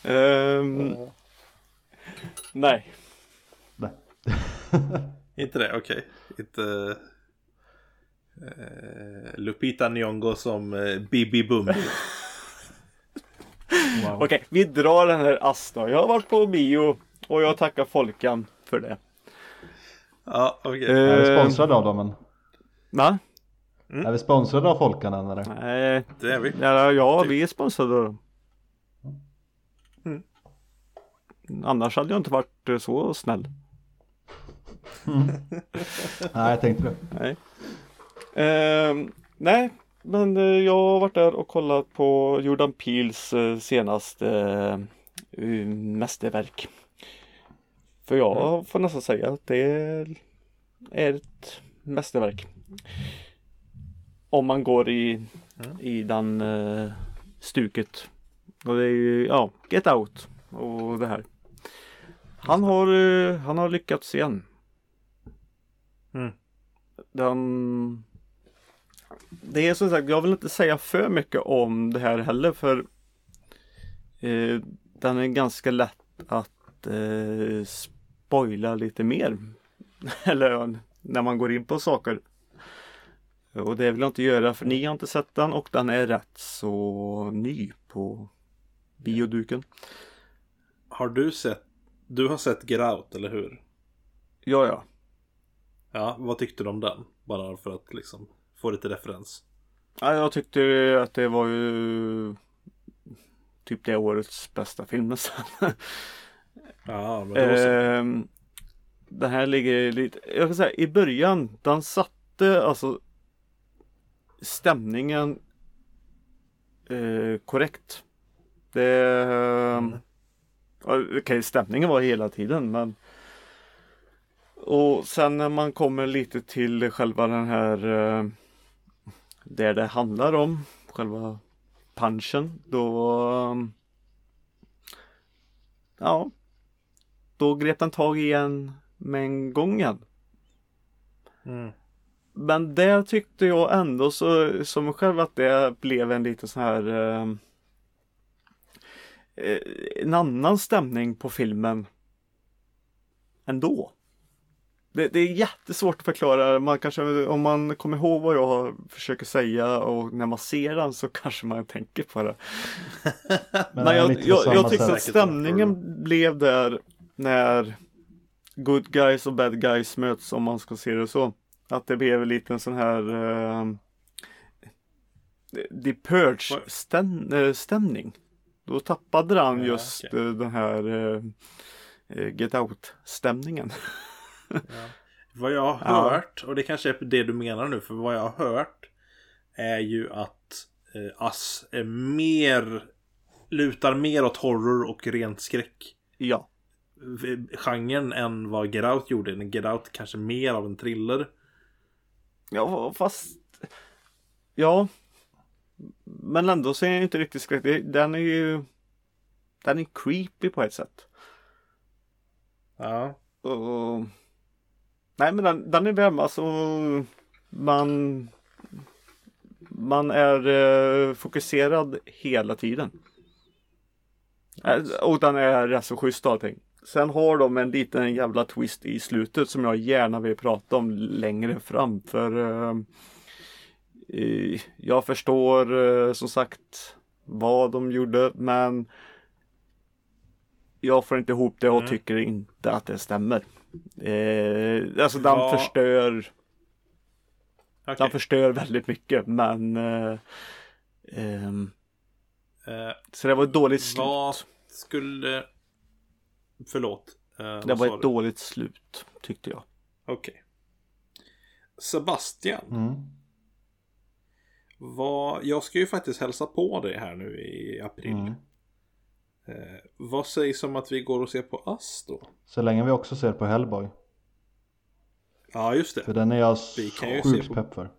Ehm, nej. Nej. Inte det, okej. Inte... Eh, Lupita Nyong'o som eh, Bibi Bumbi. Wow. Okej, vi drar den här ass då. Jag har varit på bio och jag tackar Folkan för det. ja, okej. Är vi Ehm, av dem än? Va? Är vi sponsrade av Folkan än eller? Nej, Det är vi. ja, ja Typ. vi är sponsrade av dem. Mm. Annars hade jag inte varit eh, så snäll. Nej, jag tänkte det. Nej. Ehm, nej, men eh, jag har varit där och kollat på Jordan Peels eh, senaste eh, mästerverk. För jag får nästan säga att det är ett mästerverk. Om man går i, i den eh, stuket. Och det är ju, ja, Get Out och det här. Han har, eh, han har lyckats igen. Mm. Den... Det är som sagt, jag vill inte säga för mycket om det här heller för eh, den är ganska lätt att eh, spoila lite mer. Eller när man går in på saker. Och det vill jag inte göra för ni har inte sett den och den är rätt så ny på bioduken. Har du sett... Du har sett Get Out, eller hur? Ja, ja. Ja, vad tyckte du om den? Bara för att liksom få lite referens. Ja, jag tyckte att det var ju typ det årets bästa film nästan. Ja, men då så. Ehm, den här ligger lite, jag kan säga i början, den satte alltså stämningen eh, korrekt. Det, mm. Okej, stämningen var hela tiden men och sen när man kommer lite till själva den här eh, där det handlar om själva punchen då ja då grep den tag i en med en gång igen. Mm. Men där tyckte jag ändå så som själv att det blev en lite så här eh, eh, en annan stämning på filmen. ändå. Det, det, är jättesvårt att förklara. Man kanske, om man kommer ihåg vad jag försöker säga och när man ser den så kanske man tänker på det. Men, Men jag, jag, jag tyckte att stämningen blev där när good guys och bad guys möts om man ska se det så. Att det blev lite en sån här uh, The Purge stäm, uh, stämning. Då tappade han ja, just okay. uh, den här uh, Get Out stämningen. ja. Vad jag har hört, och det kanske är det du menar nu, för vad jag har hört är ju att eh, Ass är mer lutar mer åt horror och rent skräck. Ja. Genren än vad Get Out gjorde. Get Out kanske mer av en thriller. Ja, fast... Ja. Men ändå så är den inte riktigt skräck. Den är ju... Den är creepy på ett sätt. Ja. Och... Nej men den, den är väl alltså man man är eh, fokuserad hela tiden. Nice. Och den är rätt så schysst allting. Sen har de en liten jävla twist i slutet som jag gärna vill prata om längre fram. För eh, jag förstår eh, som sagt vad de gjorde men jag får inte ihop det och mm. tycker inte att det stämmer. Eh, alltså den ja. förstör okay. Den förstör väldigt mycket men eh, ehm, eh, Så det var ett dåligt slut. Vad skulle Förlåt. Eh, det var ett dåligt slut tyckte jag. Okej. Okay. Sebastian. Mm. Vad, jag ska ju faktiskt hälsa på dig här nu i april. Mm. Eh, vad sägs om att vi går och ser på Ass då? Så länge vi också ser på Hellboy. Ja just det. För den är jag sjukt på... pepp för.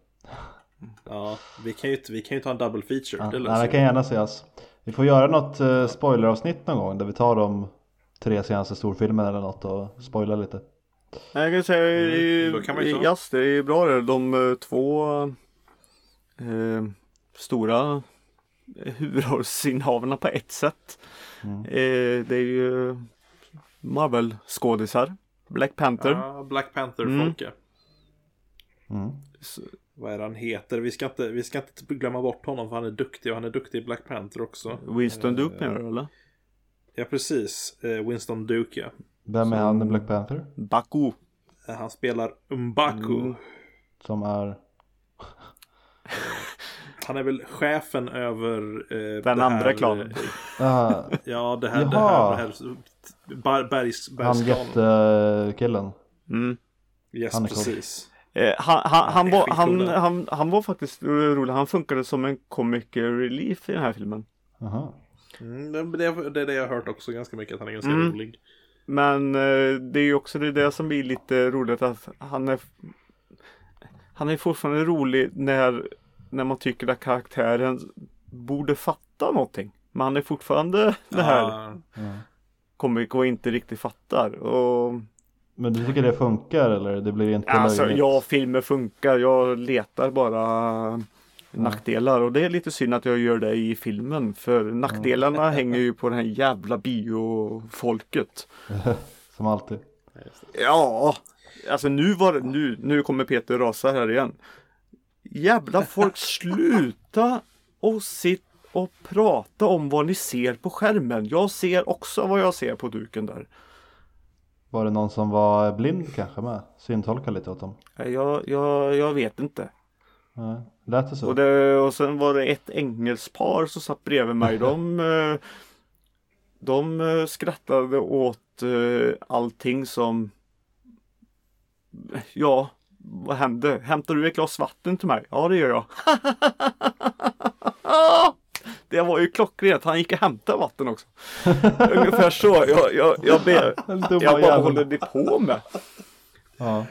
Ja, vi kan ju, vi kan ju ta en double feature. Ja, det, nej, det kan gärna ses. Vi får göra något uh, spoileravsnitt någon gång där vi tar de tre senaste storfilmerna eller något och spoilar lite. Jag kan säga mm, i, kan i Jazz, det är bra det. De uh, två uh, stora huvudrollsinnehavarna på ett sätt. Mm. Eh, det är ju Marvel-skådisar. Black Panther. Ja, Black Panther-folke. Mm. Mm. Vad är det han heter? Vi ska, inte, vi ska inte glömma bort honom för han är duktig och han är duktig i Black Panther också. Winston Duke menar du eller? Ja precis, eh, Winston Duke ja. Vem är han i Black Panther? Baku. Eh, han spelar Umbaku. Mm. Som är? Han är väl chefen över eh, Den andra här, klanen. Uh, ja, det här, det här, det här bar, bergs, Han jättekillen. Mm. Yes, han precis. Eh, han, han, han, var, han, han, han var faktiskt rolig. Han funkade som en comic relief i den här filmen. Aha. Mm, det, det, är det jag har hört också ganska mycket. Att han är ganska mm. rolig. Men eh, det är ju också det, det som blir lite roligt. Att han är Han är fortfarande rolig när när man tycker att karaktären borde fatta någonting. Men han är fortfarande det här ja. komik och inte riktigt fattar. Och... Men du tycker det funkar eller det blir inte Alltså ja, filmer funkar. Jag letar bara nackdelar och det är lite synd att jag gör det i filmen för nackdelarna hänger ju på det här jävla biofolket. Som alltid. Ja, alltså nu var nu, nu kommer Peter rasa här igen. Jävla folk, sluta och sitt och prata om vad ni ser på skärmen. Jag ser också vad jag ser på duken där. Var det någon som var blind kanske med? Syntolka lite åt dem? Jag, jag, jag vet inte. Nej, lät det så? Och, det, och sen var det ett engelspar som satt bredvid mig. De, eh, de eh, skrattade åt eh, allting som Ja, vad hände? Hämtar du ett glas vatten till mig? Ja, det gör jag. Det var ju klockrent. Han gick och hämtade vatten också. Ungefär så. Jag, jag, jag, ber, jag bara, vad håller ni på med? Ja.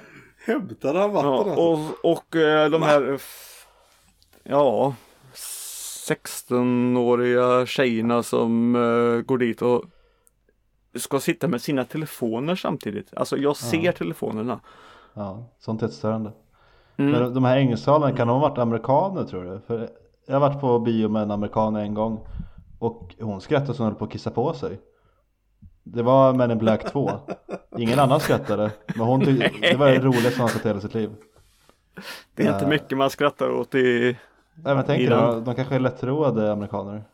Hämtade han vatten? Ja, och, och eh, de här Ja 16-åriga tjejerna som uh, går dit och ska sitta med sina telefoner samtidigt. Alltså jag ser ja. telefonerna. Ja, sånt är störande. Mm. Men de här engelsktalen, kan de ha varit amerikaner tror du? För jag har varit på bio med en amerikan en gång och hon skrattade så hon höll på att kissa på sig. Det var Men in Black 2. Ingen annan skrattade. Men hon tyckte det var det roligaste hon sett i hela sitt liv. Det är inte Ja. mycket man skrattar åt i Nej men tänk den. de, kanske är lättroade amerikaner.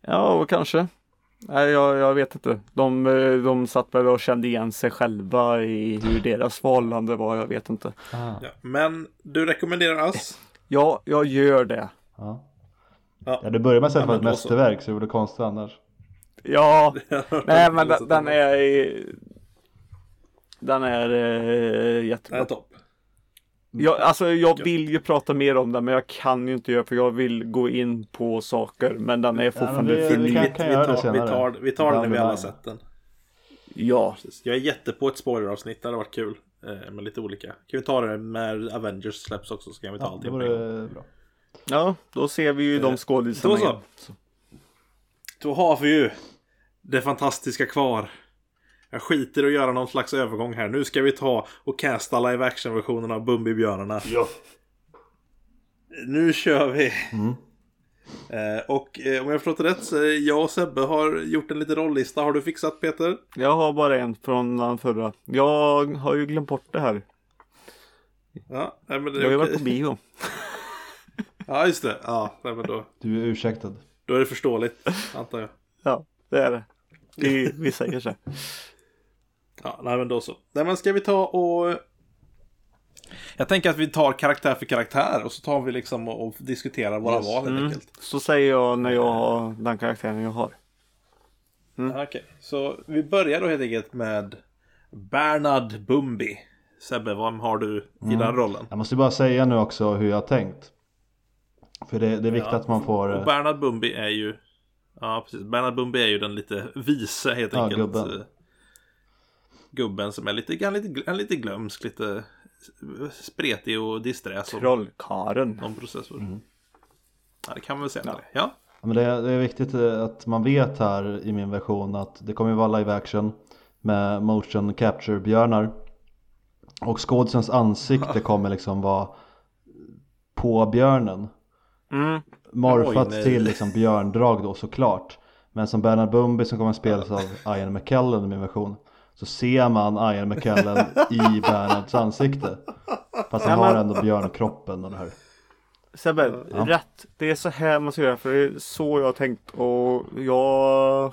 Ja, och kanske. Nej, jag, jag vet inte. De, eh, de satt väl och kände igen sig själva i hur deras förhållande var. Jag vet inte. Ah, Ja. Men du rekommenderar oss? Ja, jag gör det. ja. Ja. det börjar med att säga Ja, ett då så. mästerverk så det vore konstigt annars. Ja, nej men den, den är Den är eh, Den jättebra. är topp. Jag, alltså jag vill ju prata mer om den men jag kan ju inte göra för jag vill gå in på saker men den är fortfarande vi- för vi kan- Vi, vi, tar, vi senare. tar, vi tar den när vi alla sett den. Ja, Precis. Jag är jätte på ett spoileravsnitt, det hade varit kul. Eh, med lite olika. Kan vi ta det när Avengers släpps också så kan vi ta Ja, allting på en gång. ja då ser vi ju de skådisarna då så. igen. Då har vi ju det fantastiska kvar. Jag skiter i att göra någon slags övergång här. Nu ska vi ta och casta live action-versionen av Bumbibjörnarna. Ja. Nu kör vi! Mm. Eh, och eh, om jag förstått rätt så är jag och Sebbe har gjort en liten rollista. Har du fixat Peter? Jag har bara en från den förra. Jag har ju glömt bort det här. Ja, nej, men det Jag har ju är varit på bio. Ja, just det. Ja, nej, men då, Du är ursäktad. då är det förståeligt, antar jag. Ja, det är det. Vi, vi säger så. Ja, nej men då så. Nej men ska vi ta och... Jag tänker att vi tar karaktär för karaktär och så tar vi liksom och, och diskuterar våra val helt Mm. enkelt. Så säger jag när jag har den karaktären jag har. Ja, Okej, så vi börjar då helt enkelt med Bernard Bumbi. Sebbe, vad har du i den rollen? Jag måste bara säga nu också hur jag har tänkt. För det, det är viktigt Ja. att man får... Och Bernard Bumbi är ju... Ja, precis. Bernard Bumbi är ju den lite vise helt Ja, enkelt. gubben. Gubben som är lite, han lite, han lite glömsk, lite spretig och disträ. Trollkaren. Någon processor. Mm. Ja, det kan man väl säga. Ja. ja. Ja, Men det, är, det är viktigt eh, att man vet här i min version att det kommer ju vara live action med motion capture björnar. Och skådisens ansikte kommer liksom vara på björnen. Mm. Morfat Oj, till liksom björndrag då såklart. Men som Bernard Bumby som kommer att spelas av Ian McKellen i min version. Så ser man Ian McKellen i Bernards ansikte. Fast han Ja, men- har ändå björnkroppen och det här. Sebbe, Ja. rätt. Det är så här man ska göra för det är så jag har tänkt och jag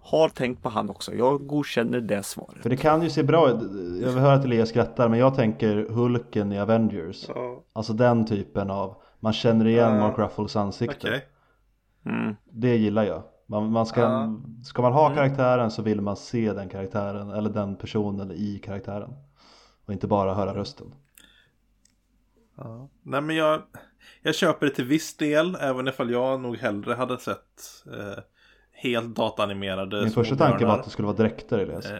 har tänkt på han också. Jag godkänner det svaret. För det kan ju se bra ut. Jag vill höra att Elias skrattar men jag tänker Hulken i Avengers. ja. Alltså den typen av, man känner igen. Mark Ruffles ansikte. Okej. Mm. Det gillar jag. Man, man ska, Ja. ska man ha karaktären så vill man se den karaktären eller den personen i karaktären. Och inte bara höra rösten. Ja. Nej men jag, jag köper det till viss del. Även ifall jag nog hellre hade sett eh, helt datanimerade Min första tanke var att det skulle vara dräkter Elias. Eh,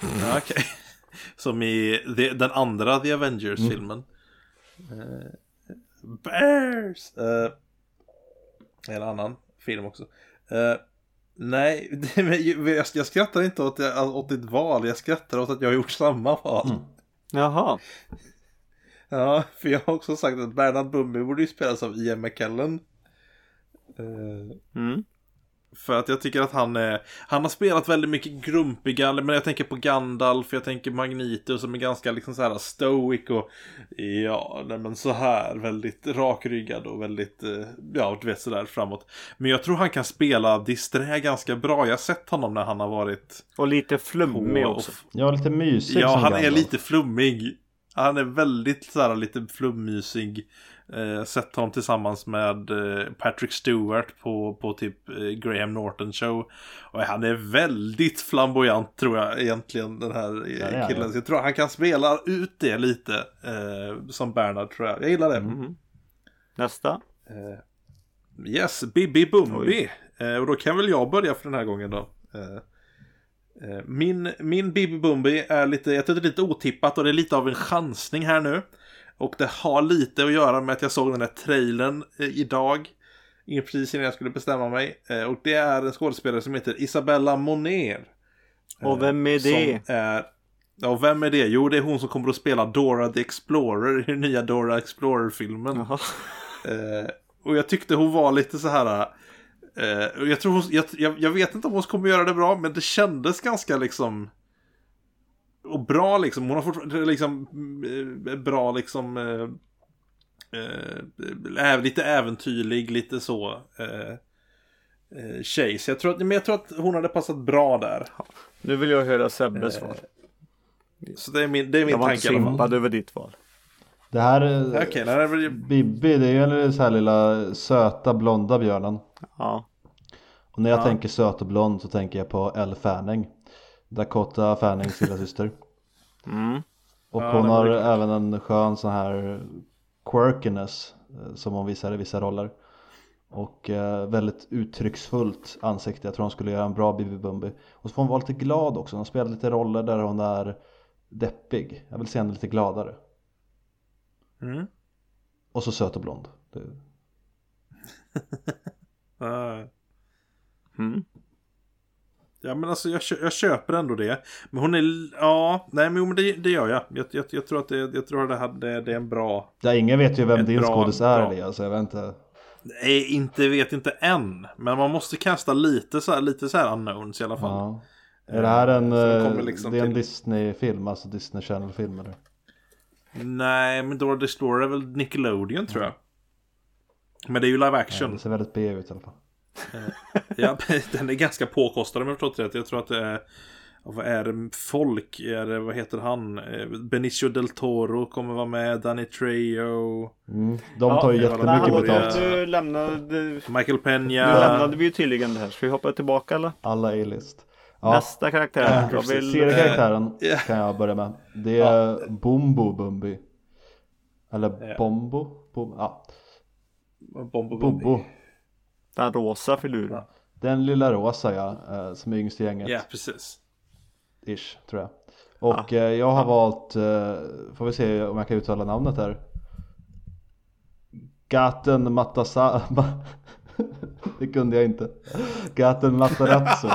Ja, okej. Som i the, den andra The Avengers-filmen. Eh, Bears! Eh, en annan film också. Eh, nej, jag, jag skrattar inte åt, åt ditt val. Jag skrattar åt att jag har gjort samma val. Mm. Jaha. Ja, för jag har också sagt att Bernard Bumby borde ju spelas av Ian McKellen. Eh, Mm. För att jag tycker att han är, han har spelat väldigt mycket grumpiga, men jag tänker på Gandalf, jag tänker Magneto som är ganska liksom så här stoic och ja, nej men så här väldigt rakryggad och väldigt, eh, ja du vet sådär framåt. Men jag tror han kan spela disträ ganska bra, jag har sett honom när han har varit Och lite flummig på också. Är lite mysig Ja, han är Gandalf. lite flummig. Han är väldigt så här, lite flummysig. Eh, sett honom tillsammans med eh, Patrick Stewart på, på typ eh, Graham Norton show. Och han är väldigt flamboyant tror jag egentligen den här eh, Ja, killen. ja. Så jag tror han kan spela ut det lite eh, som Bernard tror jag. Jag gillar det. Mm. Nästa. Eh, yes, Bibi Bumbi. Eh, och då kan väl jag börja för den här gången då. Min, min Bibi Bumbi är lite, jag tycker det är lite otippat och det är lite av en chansning här nu. Och det har lite att göra med att jag såg den här trailern eh, idag. Precis innan jag skulle bestämma mig. Eh, och det är en skådespelare som heter Isabella Moner. Och vem är det? Är, ja, och vem är det? Jo, det är hon som kommer att spela Dora the Explorer i den nya Dora Explorer-filmen. Eh, och jag tyckte hon var lite så här. Eh, jag, tror hon, jag, jag, jag vet inte om hon kommer göra det bra, men det kändes ganska liksom... Och bra liksom. Hon har fortfarande liksom eh, bra liksom... Eh, eh, lite äventyrlig, lite så. Eh, eh, tjej. Så jag tror, att, men jag tror att hon hade passat bra där. Nu vill jag höra Sebbes Eh, svar. Så det är min, det är min Jag var tanke. i alla fall. simpad över ditt val. Det här, Okej, det här är väl... Bibi det är ju den så här lilla söta blonda björnen. Ja. Och när jag Ja. tänker söt och blond så tänker jag på Elle Fanning. Dakota Fannings lilla syster. Mm. Och Ja, hon har riktigt. även en skön sån här quirkiness eh, som hon visar i vissa roller. Och eh, väldigt uttrycksfullt ansikte. Jag tror hon skulle göra en bra Bibi Bumbi. Och så får hon vara lite glad också. Hon spelar lite roller där hon är deppig. Jag vill se henne lite gladare. Mm. Och så söt och blond. Det, Ja. Mm. Ja men alltså jag, jag köper ändå det. Men hon är, ja, nej men, jo, men det, det gör jag. Jag, jag, jag tror att det, jag tror att det, här, det, det är en bra, ja, ingen vet ju vem din skådis är. Elias, så jag vet inte. nej inte, vet inte än. Men man måste kasta lite så här, lite så här unknowns i alla fall. Ja. Är det här en, Så det eh, liksom det är en till- Disney-film, alltså Disney Channel-film eller? Nej men Dora Explorer är väl Nickelodeon tror jag. Men det är ju live Ja, action. det ser väldigt B ut i alla fall. Ja, den är ganska påkostad om jag förstått rätt. Jag tror att det är... ja, Vad är det? Folk? Är det, vad heter han? Eh, Benicio del Toro kommer vara med. Danny Trejo. Mm. De tar ju Ja, jättemycket han- betalt. Du lämnade, Michael nu Peña. lämnade vi ju tydligen det här. Ska vi hoppa tillbaka eller? Alla A-list. Ja, Nästa karaktär. Jag vill... seriekaraktären ja. kan jag börja med. Det är Bombo Bumbi. Eller Bombo? Bom, ja. Bombo Bobo. Den rosa filuren. Den lilla rosa ja, eh, som är yngst i gänget. Ja, precis. Ish, tror jag. Och eh, jag har valt, eh, får vi se om jag kan uttala namnet här. Gaten Matasa... Ma- det kunde jag inte. Gaten Matarazzo.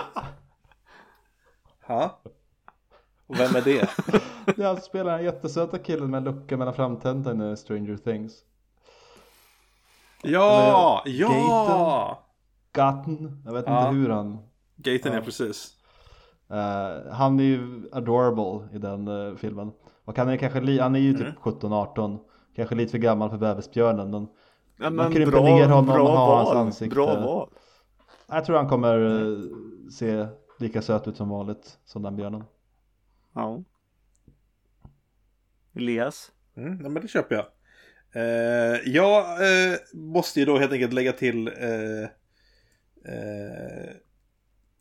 Ha? Och vem är det? Jag spelar den jättesöta killen med en lucka mellan framtänderna i Stranger Things. Ja! Eller Ja! Gaten, jag vet Ja. inte hur han... Gaten, ja. Ja. precis. eh, han är ju adorable i den eh, filmen. Och han är kanske li- han är ju Mm. typ 17-18. Kanske lite för gammal för bebisbjörnen men Ja, Man kryper ner honom och har hans ansikte. Bra val. jag tror han kommer eh, se lika söt ut som vanligt som den björnen. Ja. Elias. Mm, nej, men det köper jag. Eh, jag eh, måste ju då helt enkelt lägga till eh, eh,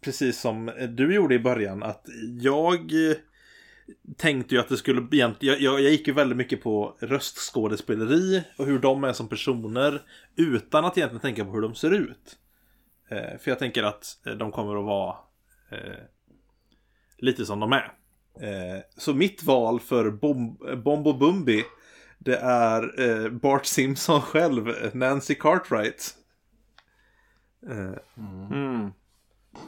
Precis som du gjorde i början att jag eh, Tänkte ju att det skulle egentligen jag, jag gick ju väldigt mycket på röstskådespeleri och hur de är som personer Utan att egentligen tänka på hur de ser ut. Eh, För jag tänker att eh, de kommer att vara eh, Lite som de är. Eh, så mitt val för Bom Bombo Bumbi det är eh, Bart Simpson själv, Nancy Cartwright. Eh, Mm.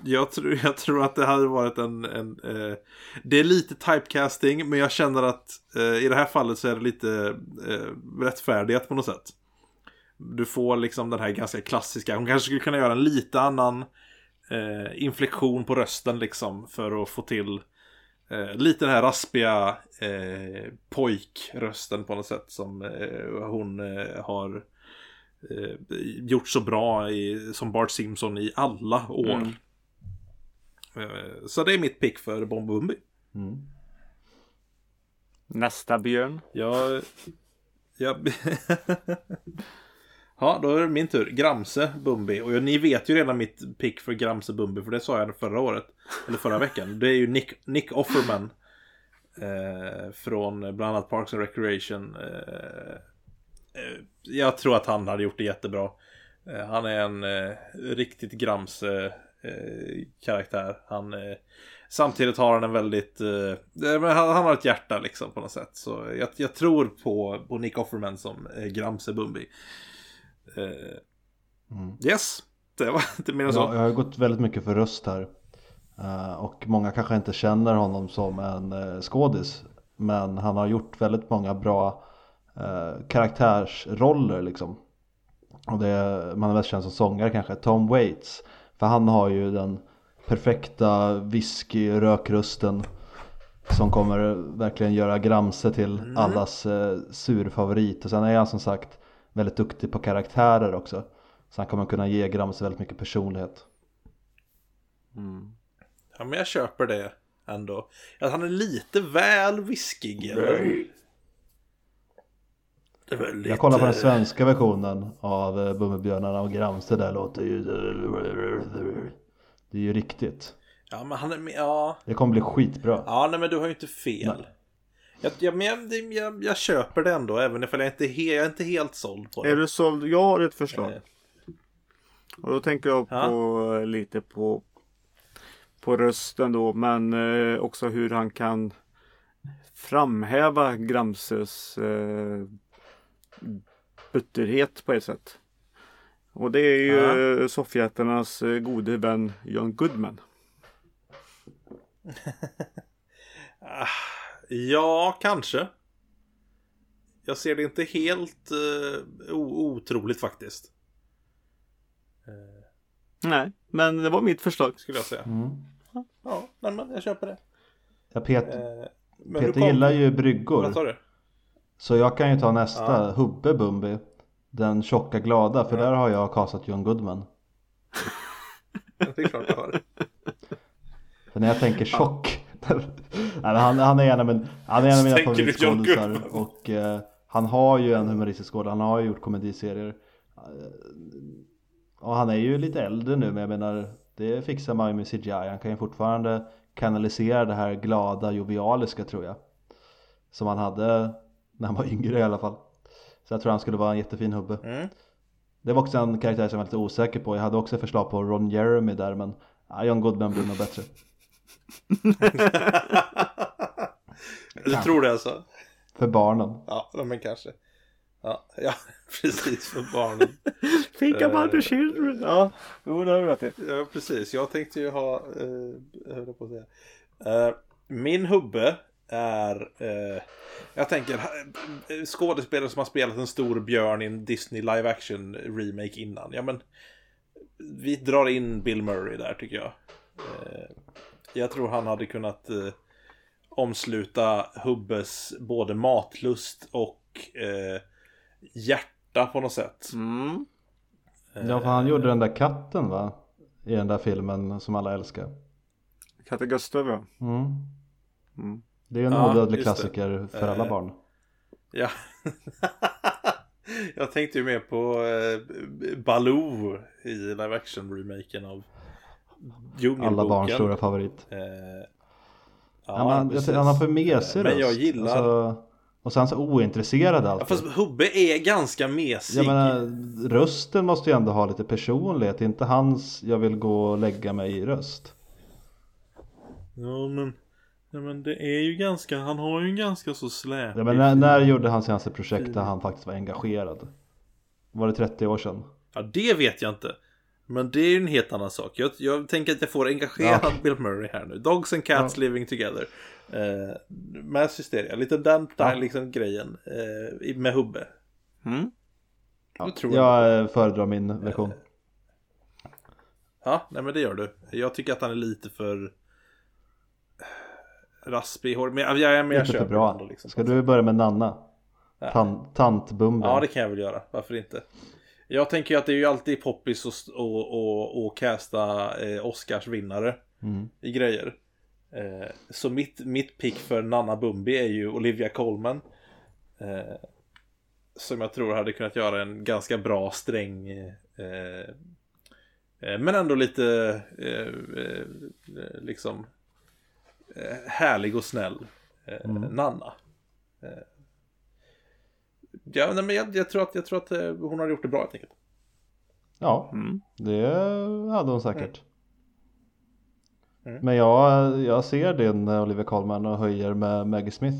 jag, tror, jag tror att det hade varit en... en eh, det är lite typecasting, men jag känner att eh, i det här fallet så är det lite eh, rättfärdigt på något sätt. Du får liksom den här ganska klassiska, hon kanske skulle kunna göra en lite annan eh, inflektion på rösten liksom för att få till eh, lite den här raspiga eh, pojkrösten på något sätt som eh, hon eh, har eh, gjort så bra i, som Bart Simpson i alla år. Mm. Så det är mitt pick för Bombumbi. Mm. Nästa björn. Jag... jag... ja, då är det min tur. Gramse Bumbi. Och ni vet ju redan mitt pick för Gramse Bumbi, för det sa jag förra året. Eller förra veckan. Det är ju Nick, Nick Offerman. Eh, från bland annat Parks and Recreation. Eh, eh, jag tror att han hade gjort det jättebra. Eh, han är en eh, riktigt Gramse eh, karaktär. Han, eh, samtidigt har han en väldigt... Eh, eh men han, han har ett hjärta liksom på något sätt. Så jag, jag tror på, på Nick Offerman som eh, Gramse Bumbi. Eh, Mm. yes, det var inte mer än så. jag har gått väldigt mycket för röst här. Eh, och många kanske inte känner honom som en uh, skådis. Men han har gjort väldigt många bra karaktärsroller liksom. Och det, man är mest känd som sångare kanske, Tom Waits. För han har ju den perfekta whisky-rökrösten som kommer verkligen göra Gramse till Mm. allas eh, surfavorit. Och sen är han som sagt väldigt duktig på karaktärer också. Så han kommer kunna ge Gramse väldigt mycket personlighet. Ja, men jag köper det ändå. Att han är lite väl viskig. Eller? Det är väldigt, Jag kollar på den svenska versionen av eh, Bumbibjörnarna och Gramse där låter ju... Det är ju riktigt. Ja, men han är med, ja. Det kommer bli skitbra. Ja, nej men du har ju inte fel. Jag, jag, jag, jag, jag köper det ändå, även ifall jag inte, he, jag är inte helt såld på det. Är du såld? Jag har ett förslag. Eh, Och då tänker jag på Ja. eh, lite på på rösten då men eh, också hur han kan framhäva Gramses eh, butterhet på ett sätt. Och det är ju Ja. eh, soffjättarnas gode vän John Goodman. ah, ja, kanske. Jag ser det inte helt uh, otroligt faktiskt. Nej, men det var mitt förslag. Skulle jag säga. Mm. Ja, men jag köper det. Ja, Pet Eh, men du Peter kom- gillar ju Vad bryggor. sa du? Så jag kan ju ta nästa, Ja. Hubbe Bumbi. Den tjocka glada, för där har jag kastat John Goodman. Det är klart jag har. För när jag tänker tjock. Nej, han, han är en av, min, han är en av mina favoritskådisar. Och eh, han har ju en humoristisk skådis, han har ju gjort komediserier. Eh, Och han är ju lite äldre nu men jag menar det fixar man ju med CGI. Han kan ju fortfarande kanalisera det här glada, jovialiska tror jag. Som han hade när han var yngre i alla fall. Så jag tror han skulle vara en jättefin hubbe. Mm. Det var också en karaktär som jag var lite osäker på. Jag hade också förslag på Ron Jeremy där men ja, John Goodman blir nog bättre. Du tror det alltså? För barnen. Ja, men kanske. Ja, ja precis för barnen. Think Eh. about the children. Ja, jo det har du rätt i. Ja, precis. Jag tänkte ju ha, eh, höll på att säga. Eh, min hubbe är, eh, jag tänker, eh, skådespelare som har spelat en stor björn i en Disney live action remake innan. Ja, men vi drar in Bill Murray där tycker jag. Eh, jag tror han hade kunnat eh, omsluta Hubbes både matlust och eh, hjärta på något sätt. Mm. Ja för han gjorde den där katten va? I den där filmen som alla älskar. Katte Gustav ja. Mm. Mm. Det är en Ja, odödlig just det. klassiker för alla Eh, barn. Ja. jag tänkte ju mer på eh, Baloo i live action remaken av. Alla barns stora favorit. Eh, Ja, han, precis. han har för mesig Men jag röst. gillar... Alltså, och sen så ointresserad ja, alltid. fast Hubbe är ganska mesig. Jag menar, rösten måste ju ändå ha lite personlighet. Inte hans jag vill gå och lägga mig i röst. Ja men, ja, men det är ju ganska, han har ju en ganska så släpig. Ja, men när, när gjorde han senaste projekt där han faktiskt var engagerad? Var det 30 år sedan? Ja det vet jag inte. Men det är ju en helt annan sak. Jag, jag tänker att jag får engagerad Ja. Bill Murray här nu. Dogs and Cats Ja. Living Together. Eh, Mass Hysteria. Lite den där Ja. liksom grejen. Eh, med Hubbe. Mm. Ja, tror jag. Jag eh, föredrar min version. Ja, nej men det gör du. Jag tycker att han är lite för raspig i håret. Men, jag- jag, men jag köper bra. ändå liksom. Ska du börja med Nanna? Ja. Tan, tantbumben. Ja, det kan jag väl göra. Varför inte? Jag tänker att det är ju alltid poppis att och, och, och casta eh, Oscarsvinnare Mm. i grejer. Eh, så mitt, mitt pick för Nanna Bumbi är ju Olivia Colman. Eh, som jag tror hade kunnat göra en ganska bra sträng. Eh, eh, men ändå lite eh, eh, liksom härlig och snäll eh, Nanna. Ja, nej, men jag, jag tror att, jag tror att eh, hon har gjort det bra helt enkelt. Ja, Mm. det hade hon säkert. Mm. Men jag, jag ser din eh, Olivia Colman och höjer med Maggie Smith.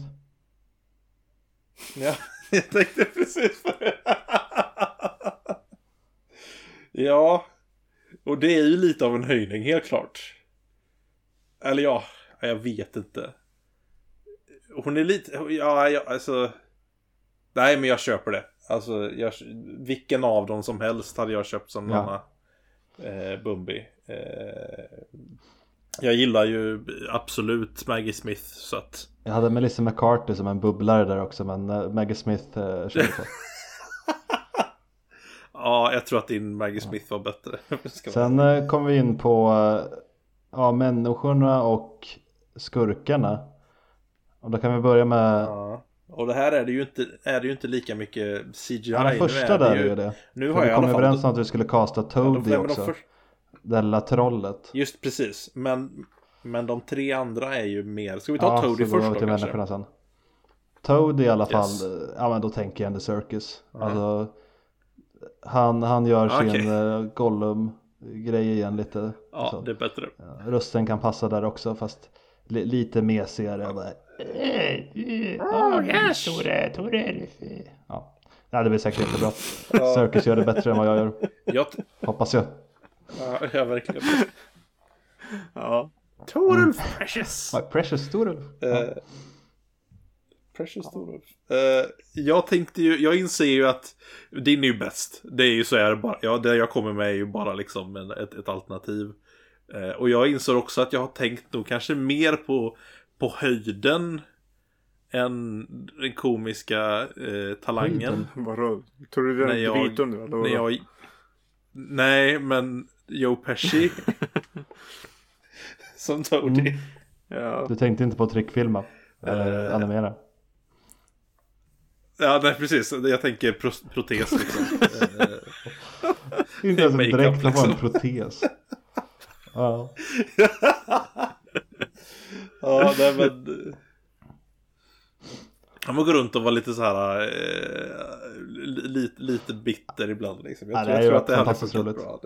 Ja, jag tänkte precis på det. ja, och det är ju lite av en höjning helt klart. Eller ja, jag vet inte. Hon är lite, ja, ja alltså. Nej, men jag köper det. Alltså, jag, vilken av dem som helst hade jag köpt som Ja. Nanna eh, Bumbi. Eh, jag gillar ju absolut Maggie Smith så att Jag hade Melissa McCarthy som en bubblare där också men uh, Maggie Smith uh, körde på. Ja, jag tror att din Maggie Smith var bättre. Sen uh, kom vi in på uh, ja, människorna och skurkarna. Och då kan vi börja med Ja. Och det här är det ju inte, är det ju inte lika mycket CGI. ja, den Nu första är där det är ju ju det. Nu har vi jag kom överens om att vi skulle Ja, de- Toadie de också. för- Det lilla trollet. Just precis. Men, men de tre andra är ju mer. Ska vi ta Ja, Toadie först då till kanske? människorna sen. Toad i alla fall, Yes. ja men då tänker jag The Circus. Alltså, han, han gör Okej. sin uh, Gollum-grej igen lite. Ja, så. det är bättre. Ja, Rösten kan passa där också fast li, lite mesigare. Bara, Oh, yes! ja. ja, det blir säkert jättebra. Circus gör det bättre än vad jag gör. Jag, Hoppas jag. ja, jag verkligen. Ja. Total Precious! My precious Torulf. Eh, Precious Torulf. Eh, jag tänkte ju, jag inser ju att din är ju bäst. Det är ju så är det bara. Ja, det jag kommer med är ju bara liksom en, ett, ett alternativ. Eh, och jag inser också att jag har tänkt nog kanske mer på, på höjden än den komiska eh, talangen. Höjden? Vadå? Tror du det är jag- Vito nu eller? När jag... Nej, men Joe Pesci. Som Toadie. Mm. Ja. Du tänkte inte på trickfilma? Eller Eh. animera? Ja, nej precis. Jag tänker pro protes liksom. Eh, Inte ens en dräkt, var en liksom. protes. Ja. Ja, nej men... Han får gå runt och vara lite så här eh, lite, lite bitter ibland liksom. Jag Ja, tror, det är jag tror att det hade funkat roligt. bra.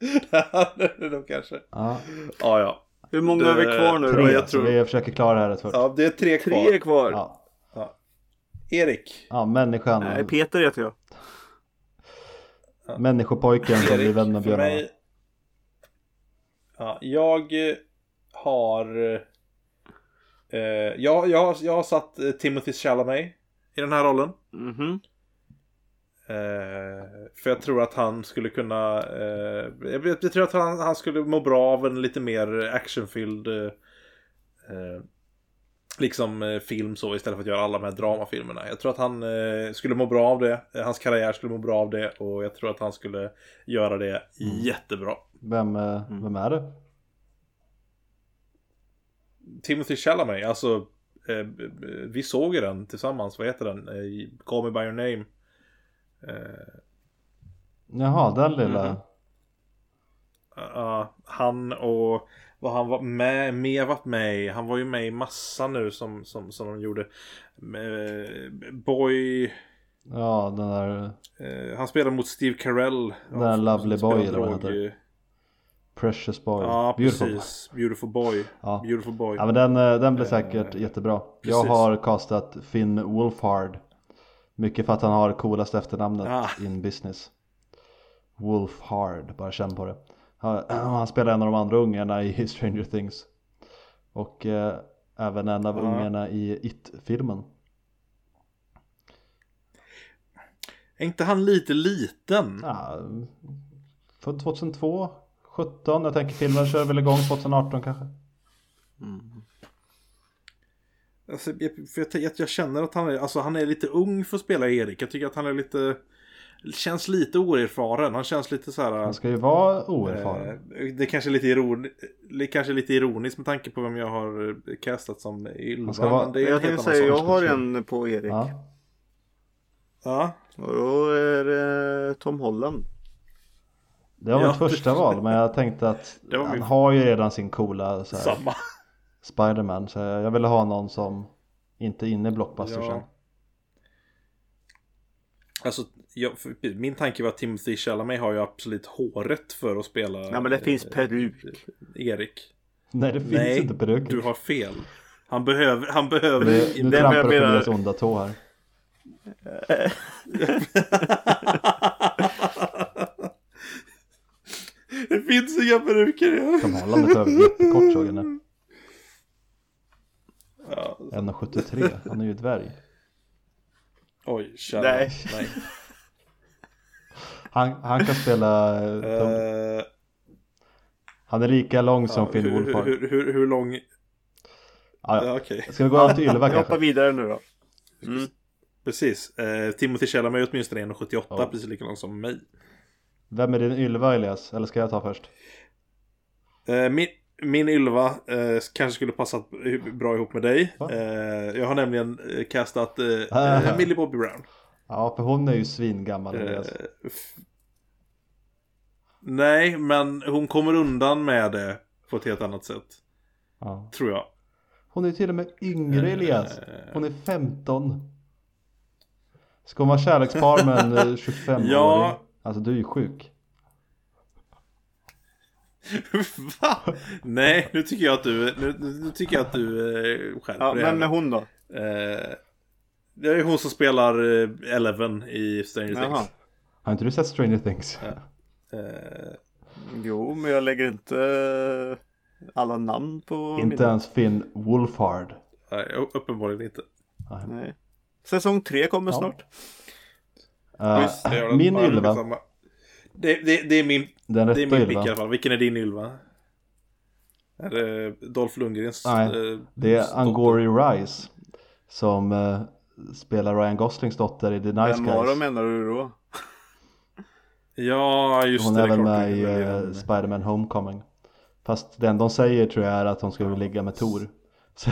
Det hade det nog kanske. ja. Ja, ja. Hur många har vi Det- kvar nu Tre, då? jag tror- vi försöker klara det här rätt fort. Ja. Ja, det är tre kvar. Tre är kvar. Ja. Erik. människan. Nej, Peter heter jag. Människopojken som blir vän med björnarna. mig... Ja, jag eh, har... Eh, jag, jag, har- jag har satt eh, Timothy Chalamet i den här rollen. Mhm. Eh, för jag tror att han skulle kunna... Eh, jag, jag tror att han, han skulle må bra av en lite mer actionfylld... Eh, eh, liksom eh, film så istället för att göra alla de här dramafilmerna. Jag tror att han eh, skulle må bra av det. Hans karriär skulle må bra av det. Och jag tror att han skulle göra det jättebra. Vem, eh, Mm. vem är det? Timothy Chalamet, alltså eh, vi såg ju den tillsammans, vad heter den? Eh, Call Me By Your Name. Eh, Jaha, den lilla. Mhm. ja, han och vad han var med, med varit med i, han var ju med i massa nu som, som, som de gjorde. Eh, Boy, Ja, den där eh, han spelade mot Steve Carell. Den där Lovely Boy, eller vad heter. Eh, Precious Boy. Ja, Beautiful. precis. Beautiful Boy. Ja. Beautiful Boy. Ja men den, eh, den blir Eh, säkert jättebra. Jag precis. har castat Finn Wolfhard. Mycket för att han har coolast efternamnet Ah. in business. Wolfhard, bara känn på det. Han, han spelar en av de andra ungarna i Stranger Things. Och eh, även en av Ja. ungarna i It-filmen. Är inte han lite liten? Ja, för 2002, 17, jag tänker filmen kör väl igång 2018 kanske. Alltså, jag, för jag, jag, jag känner att han är, alltså, han är lite ung för att spela Erik. Jag tycker att han är lite... Känns lite oerfaren. Han känns lite så här... Han ska ju vara oerfaren. eh, det är kanske lite, iron, det är kanske lite ironiskt med tanke på vem jag har eh, castat som Ylva. Vara- men det är Jag tänkte säga, jag har en på Erik. Ja. Ja, Och då är det Tom Holland. Det var Ja, mitt första val men jag tänkte att han min- har ju redan sin coola så här, samma. Spiderman så jag ville ha någon som inte är inne i Blockbuster sen. Ja. Alltså, jag, min tanke var att Timothy Chalamet har ju absolut håret för att spela Ja men det finns peruk. Erik. Nej det finns Nej, inte peruker. du har fel. Han behöver, han behöver... Nu men trampar du på deras onda tå här. det finns inga peruker. Ja. Tom Holland är för övrigt jättekort såg jag nu. Ja, 1,73. Han är ju dvärg. Oj, kära. Nej. Nej. Han, han kan spela eh. Eh, Han är lika lång som ja, Finn hur, Wolfhard. hur, hur, hur lång? Ja, Ja. Okej, Ska vi gå över till Ylva Vi hoppar kanske? vidare nu då. Mm. precis. Eh, Timothy Chalamet är åtminstone 1,78, Ja. precis lika lång som mig. Vem är din Ylva Elias? Eller ska jag ta först? Eh, min, min Ylva eh, kanske skulle passat bra ihop med dig. Eh, jag har nämligen eh, castat eh, Ah. eh, Millie Bobby Brown. Ja, för hon är ju svingammal Elias. Eh, f- Nej, men hon kommer undan med det på ett helt annat sätt. Ja. Tror jag. Hon är till och med yngre Elias. Eh, Hon är 15. Ska hon vara kärlekspar med en eh, 25-åring? Ja. Alltså du är ju sjuk. Va? Nej, nu tycker jag att du, nu, nu tycker jag att du eh, skärper Ja, dig nu. med hon då? Eh, det är hon som spelar eh, Eleven i Stranger Jaha. Things. Har inte du sett Stranger Things? Eh, Jo, men jag lägger inte eh, alla namn på Inte ens Finn Wolfhard. nej, uppenbarligen inte. Nej. Säsong tre kommer Ja. snart. Det min Ylva. Det, det, det är min, den det är min pick i Ylva. alla fall. Vilken är din Ylva? Är det Dolph Lundgrens? Nej, eh, Det är dotter? Angori Rice. Som eh, spelar Ryan Goslings dotter i The Nice Vem var de Guys. menar du då? Ja, just Hon det. är det väl med det i är den. Spider-Man Homecoming. Fast den de säger tror jag är att hon skulle ligga med Tor. Så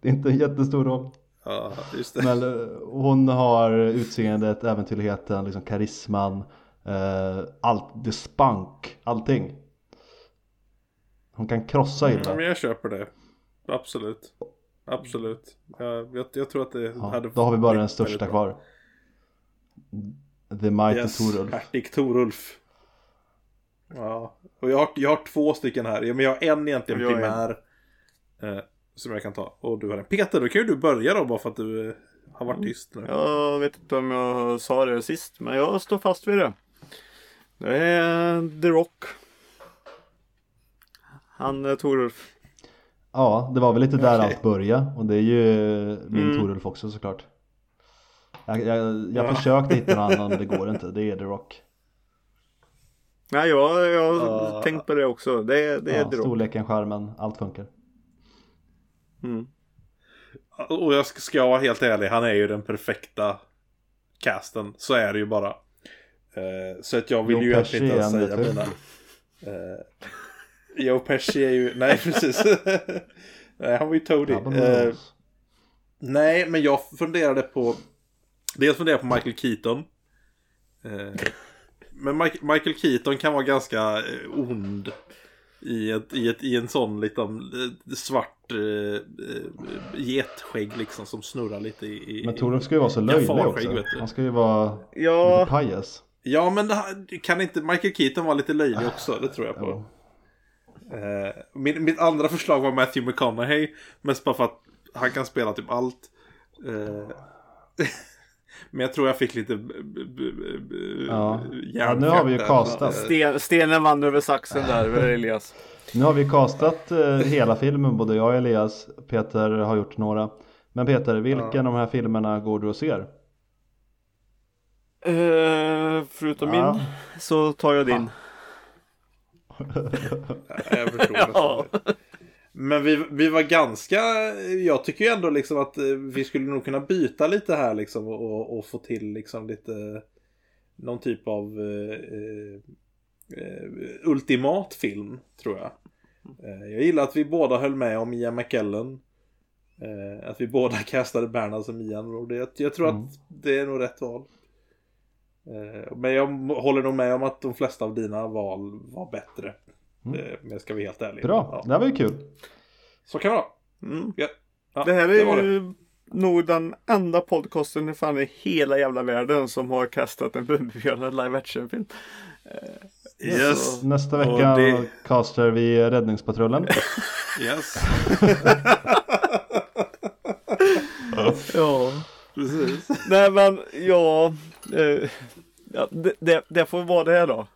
det är inte en jättestor roll. Ja, just det. Men eh, hon har utseendet, äventyrligheten, liksom karisman, eh, allt, the spunk, allting. Hon kan krossa Ylva. men jag köper det. Absolut. Absolut. Jag, jag, jag tror att det Ja, hade då har vi bara den största kvar. The Mighty Yes, Torulf. Hertig Torulf. Ja, och jag har, jag har två stycken här. Men jag har en egentligen primär. Eh, som jag kan ta. Och du har en. Peter, då kan ju du börja då bara för att du eh, har varit tyst nu. Jag vet inte om jag sa det sist, men jag står fast vid det. Det är The Rock. Han är Torulf. Ja, det var väl lite där Okej. allt började och det är ju min Mm. Torulf också såklart. Jag, jag, jag Ja. försökte hitta någon annan men det går inte, det är The Rock. Nej, jag, jag har Ja. tänkt på det också. Det, är- det är Ja, The Rock. storleken, skärmen, allt funkar. Mm. Och jag ska, ska jag vara helt ärlig, han är ju den perfekta casten. Så är det ju bara. Eh, så att jag vill Joe ju egentligen inte ens är säga en mina. Eh, Joe Pesci är ju, nej precis. nej, han var ju Toady. Eh, nej, men jag funderade på, dels funderade jag på Michael Keaton. Eh, men Mike, Michael Keaton kan vara ganska eh, ond. I, ett, i, ett, I en sån liten eh, svart eh, eh, getskägg liksom som snurrar lite i... i Men Torulf ska ju vara så löjlig också. Han ska ju vara Ja, lite pajas. Ja men det här, kan inte Michael Keaton vara lite löjlig också? Det tror jag på. Eh, min, mitt andra förslag var Matthew McConaughey. Mest bara för att han kan spela typ allt. Eh, men jag tror jag fick lite Ja. Ja, nu har vi ju. Eh, sten, stenen vann över saxen där, Elias. Nu har vi castat eh, hela filmen, både jag och Elias. Peter har gjort några. Men Peter, vilken av de här filmerna går du och ser? Eh, förutom Ja. min så tar jag din. Jag förstår Ja. Men vi, vi var ganska, jag tycker ju ändå liksom att eh, vi skulle nog kunna byta lite här liksom och, och, få till liksom lite någon typ av eh, eh, eh, ultimat film tror jag. Eh, jag gillar att vi båda höll med om Ian McKellen. Eh, att vi båda kastade Bernhard som Ian. Och det, jag tror Mm. att det är nog rätt val. Eh, men jag håller nog med om att de flesta av dina val var bättre. Mm. Eh, Men jag ska vara helt ärlig. Bra, Ja. det här var ju kul. Så kan det vara. Mm. Ja. Ja, Det här det är ju nog den enda podcasten i fan i hela jävla världen som har kastat en Bumbibjörnen live action-film. Yes. Nästa Och vecka det- castar vi Räddningspatrullen. Yes. Ja. Precis. Nej men ja, eh, ja det, det, det får vara det då.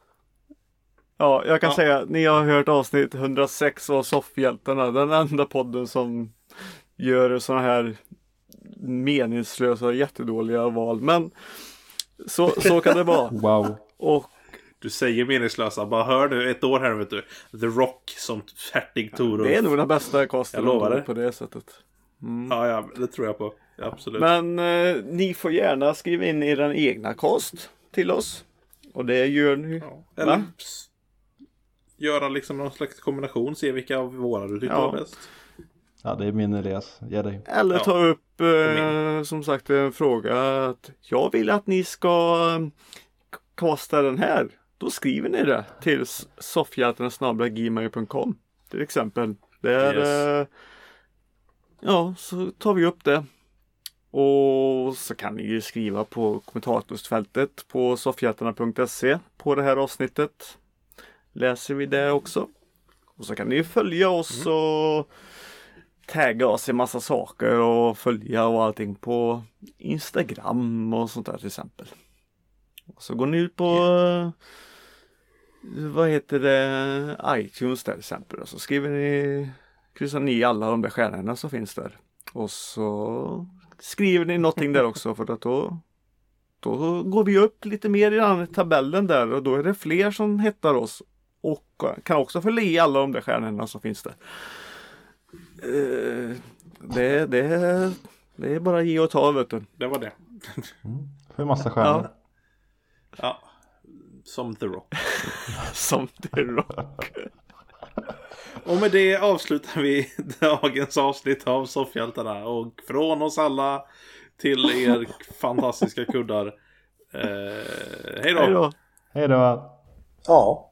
Ja, jag kan Ja. säga ni har hört avsnitt 106 av Soffhjältarna. Den enda podden som gör sådana här meningslösa, jättedåliga val. Men så, så kan det vara. Wow. Och Du säger meningslösa. Bara hör nu ett år här vet du. The Rock som färdig Toro. det är nog den bästa casten Jag lovar det. på det sättet. Ja, ja, det tror jag på. Ja, absolut. Men eh, ni får gärna skriva in er egna cast till oss. Och det gör ni. ja. Eller göra liksom någon slags kombination. Se vilka av våra du tycker Ja. var bäst. Ja, det är min Elias. Ge dig. Eller Ja. ta upp eh, som sagt en fråga att jag vill att ni ska eh, kasta den här. Då skriver ni det till soffhjältarna.gmail.com till exempel. Där, Yes. eh, ja, så tar vi upp det. Och så kan ni ju skriva på kommentarsfältet på soffhjältarna.se på det här avsnittet. Läser vi det också. Och så kan ni följa oss och tagga oss i massa saker och följa och allting på Instagram och sånt där till exempel. Och så går ni ut på vad heter det iTunes där till exempel och så skriver ni kryssar ni alla de där stjärnorna som finns där. Och så skriver ni någonting där också för att då då går vi upp lite mer i den här tabellen där och då är det fler som hittar oss och kan också följa i alla de där stjärnorna som finns där. Eh, det, det, det är bara ge och ta vet du. Det var det. För massa stjärnor. Ja. Som The Rock. Som det rock. Och med det avslutar vi dagens avsnitt av Soffhjältarna. Och från oss alla till er fantastiska kuddar. Eh, hej då. Hej då. Ja,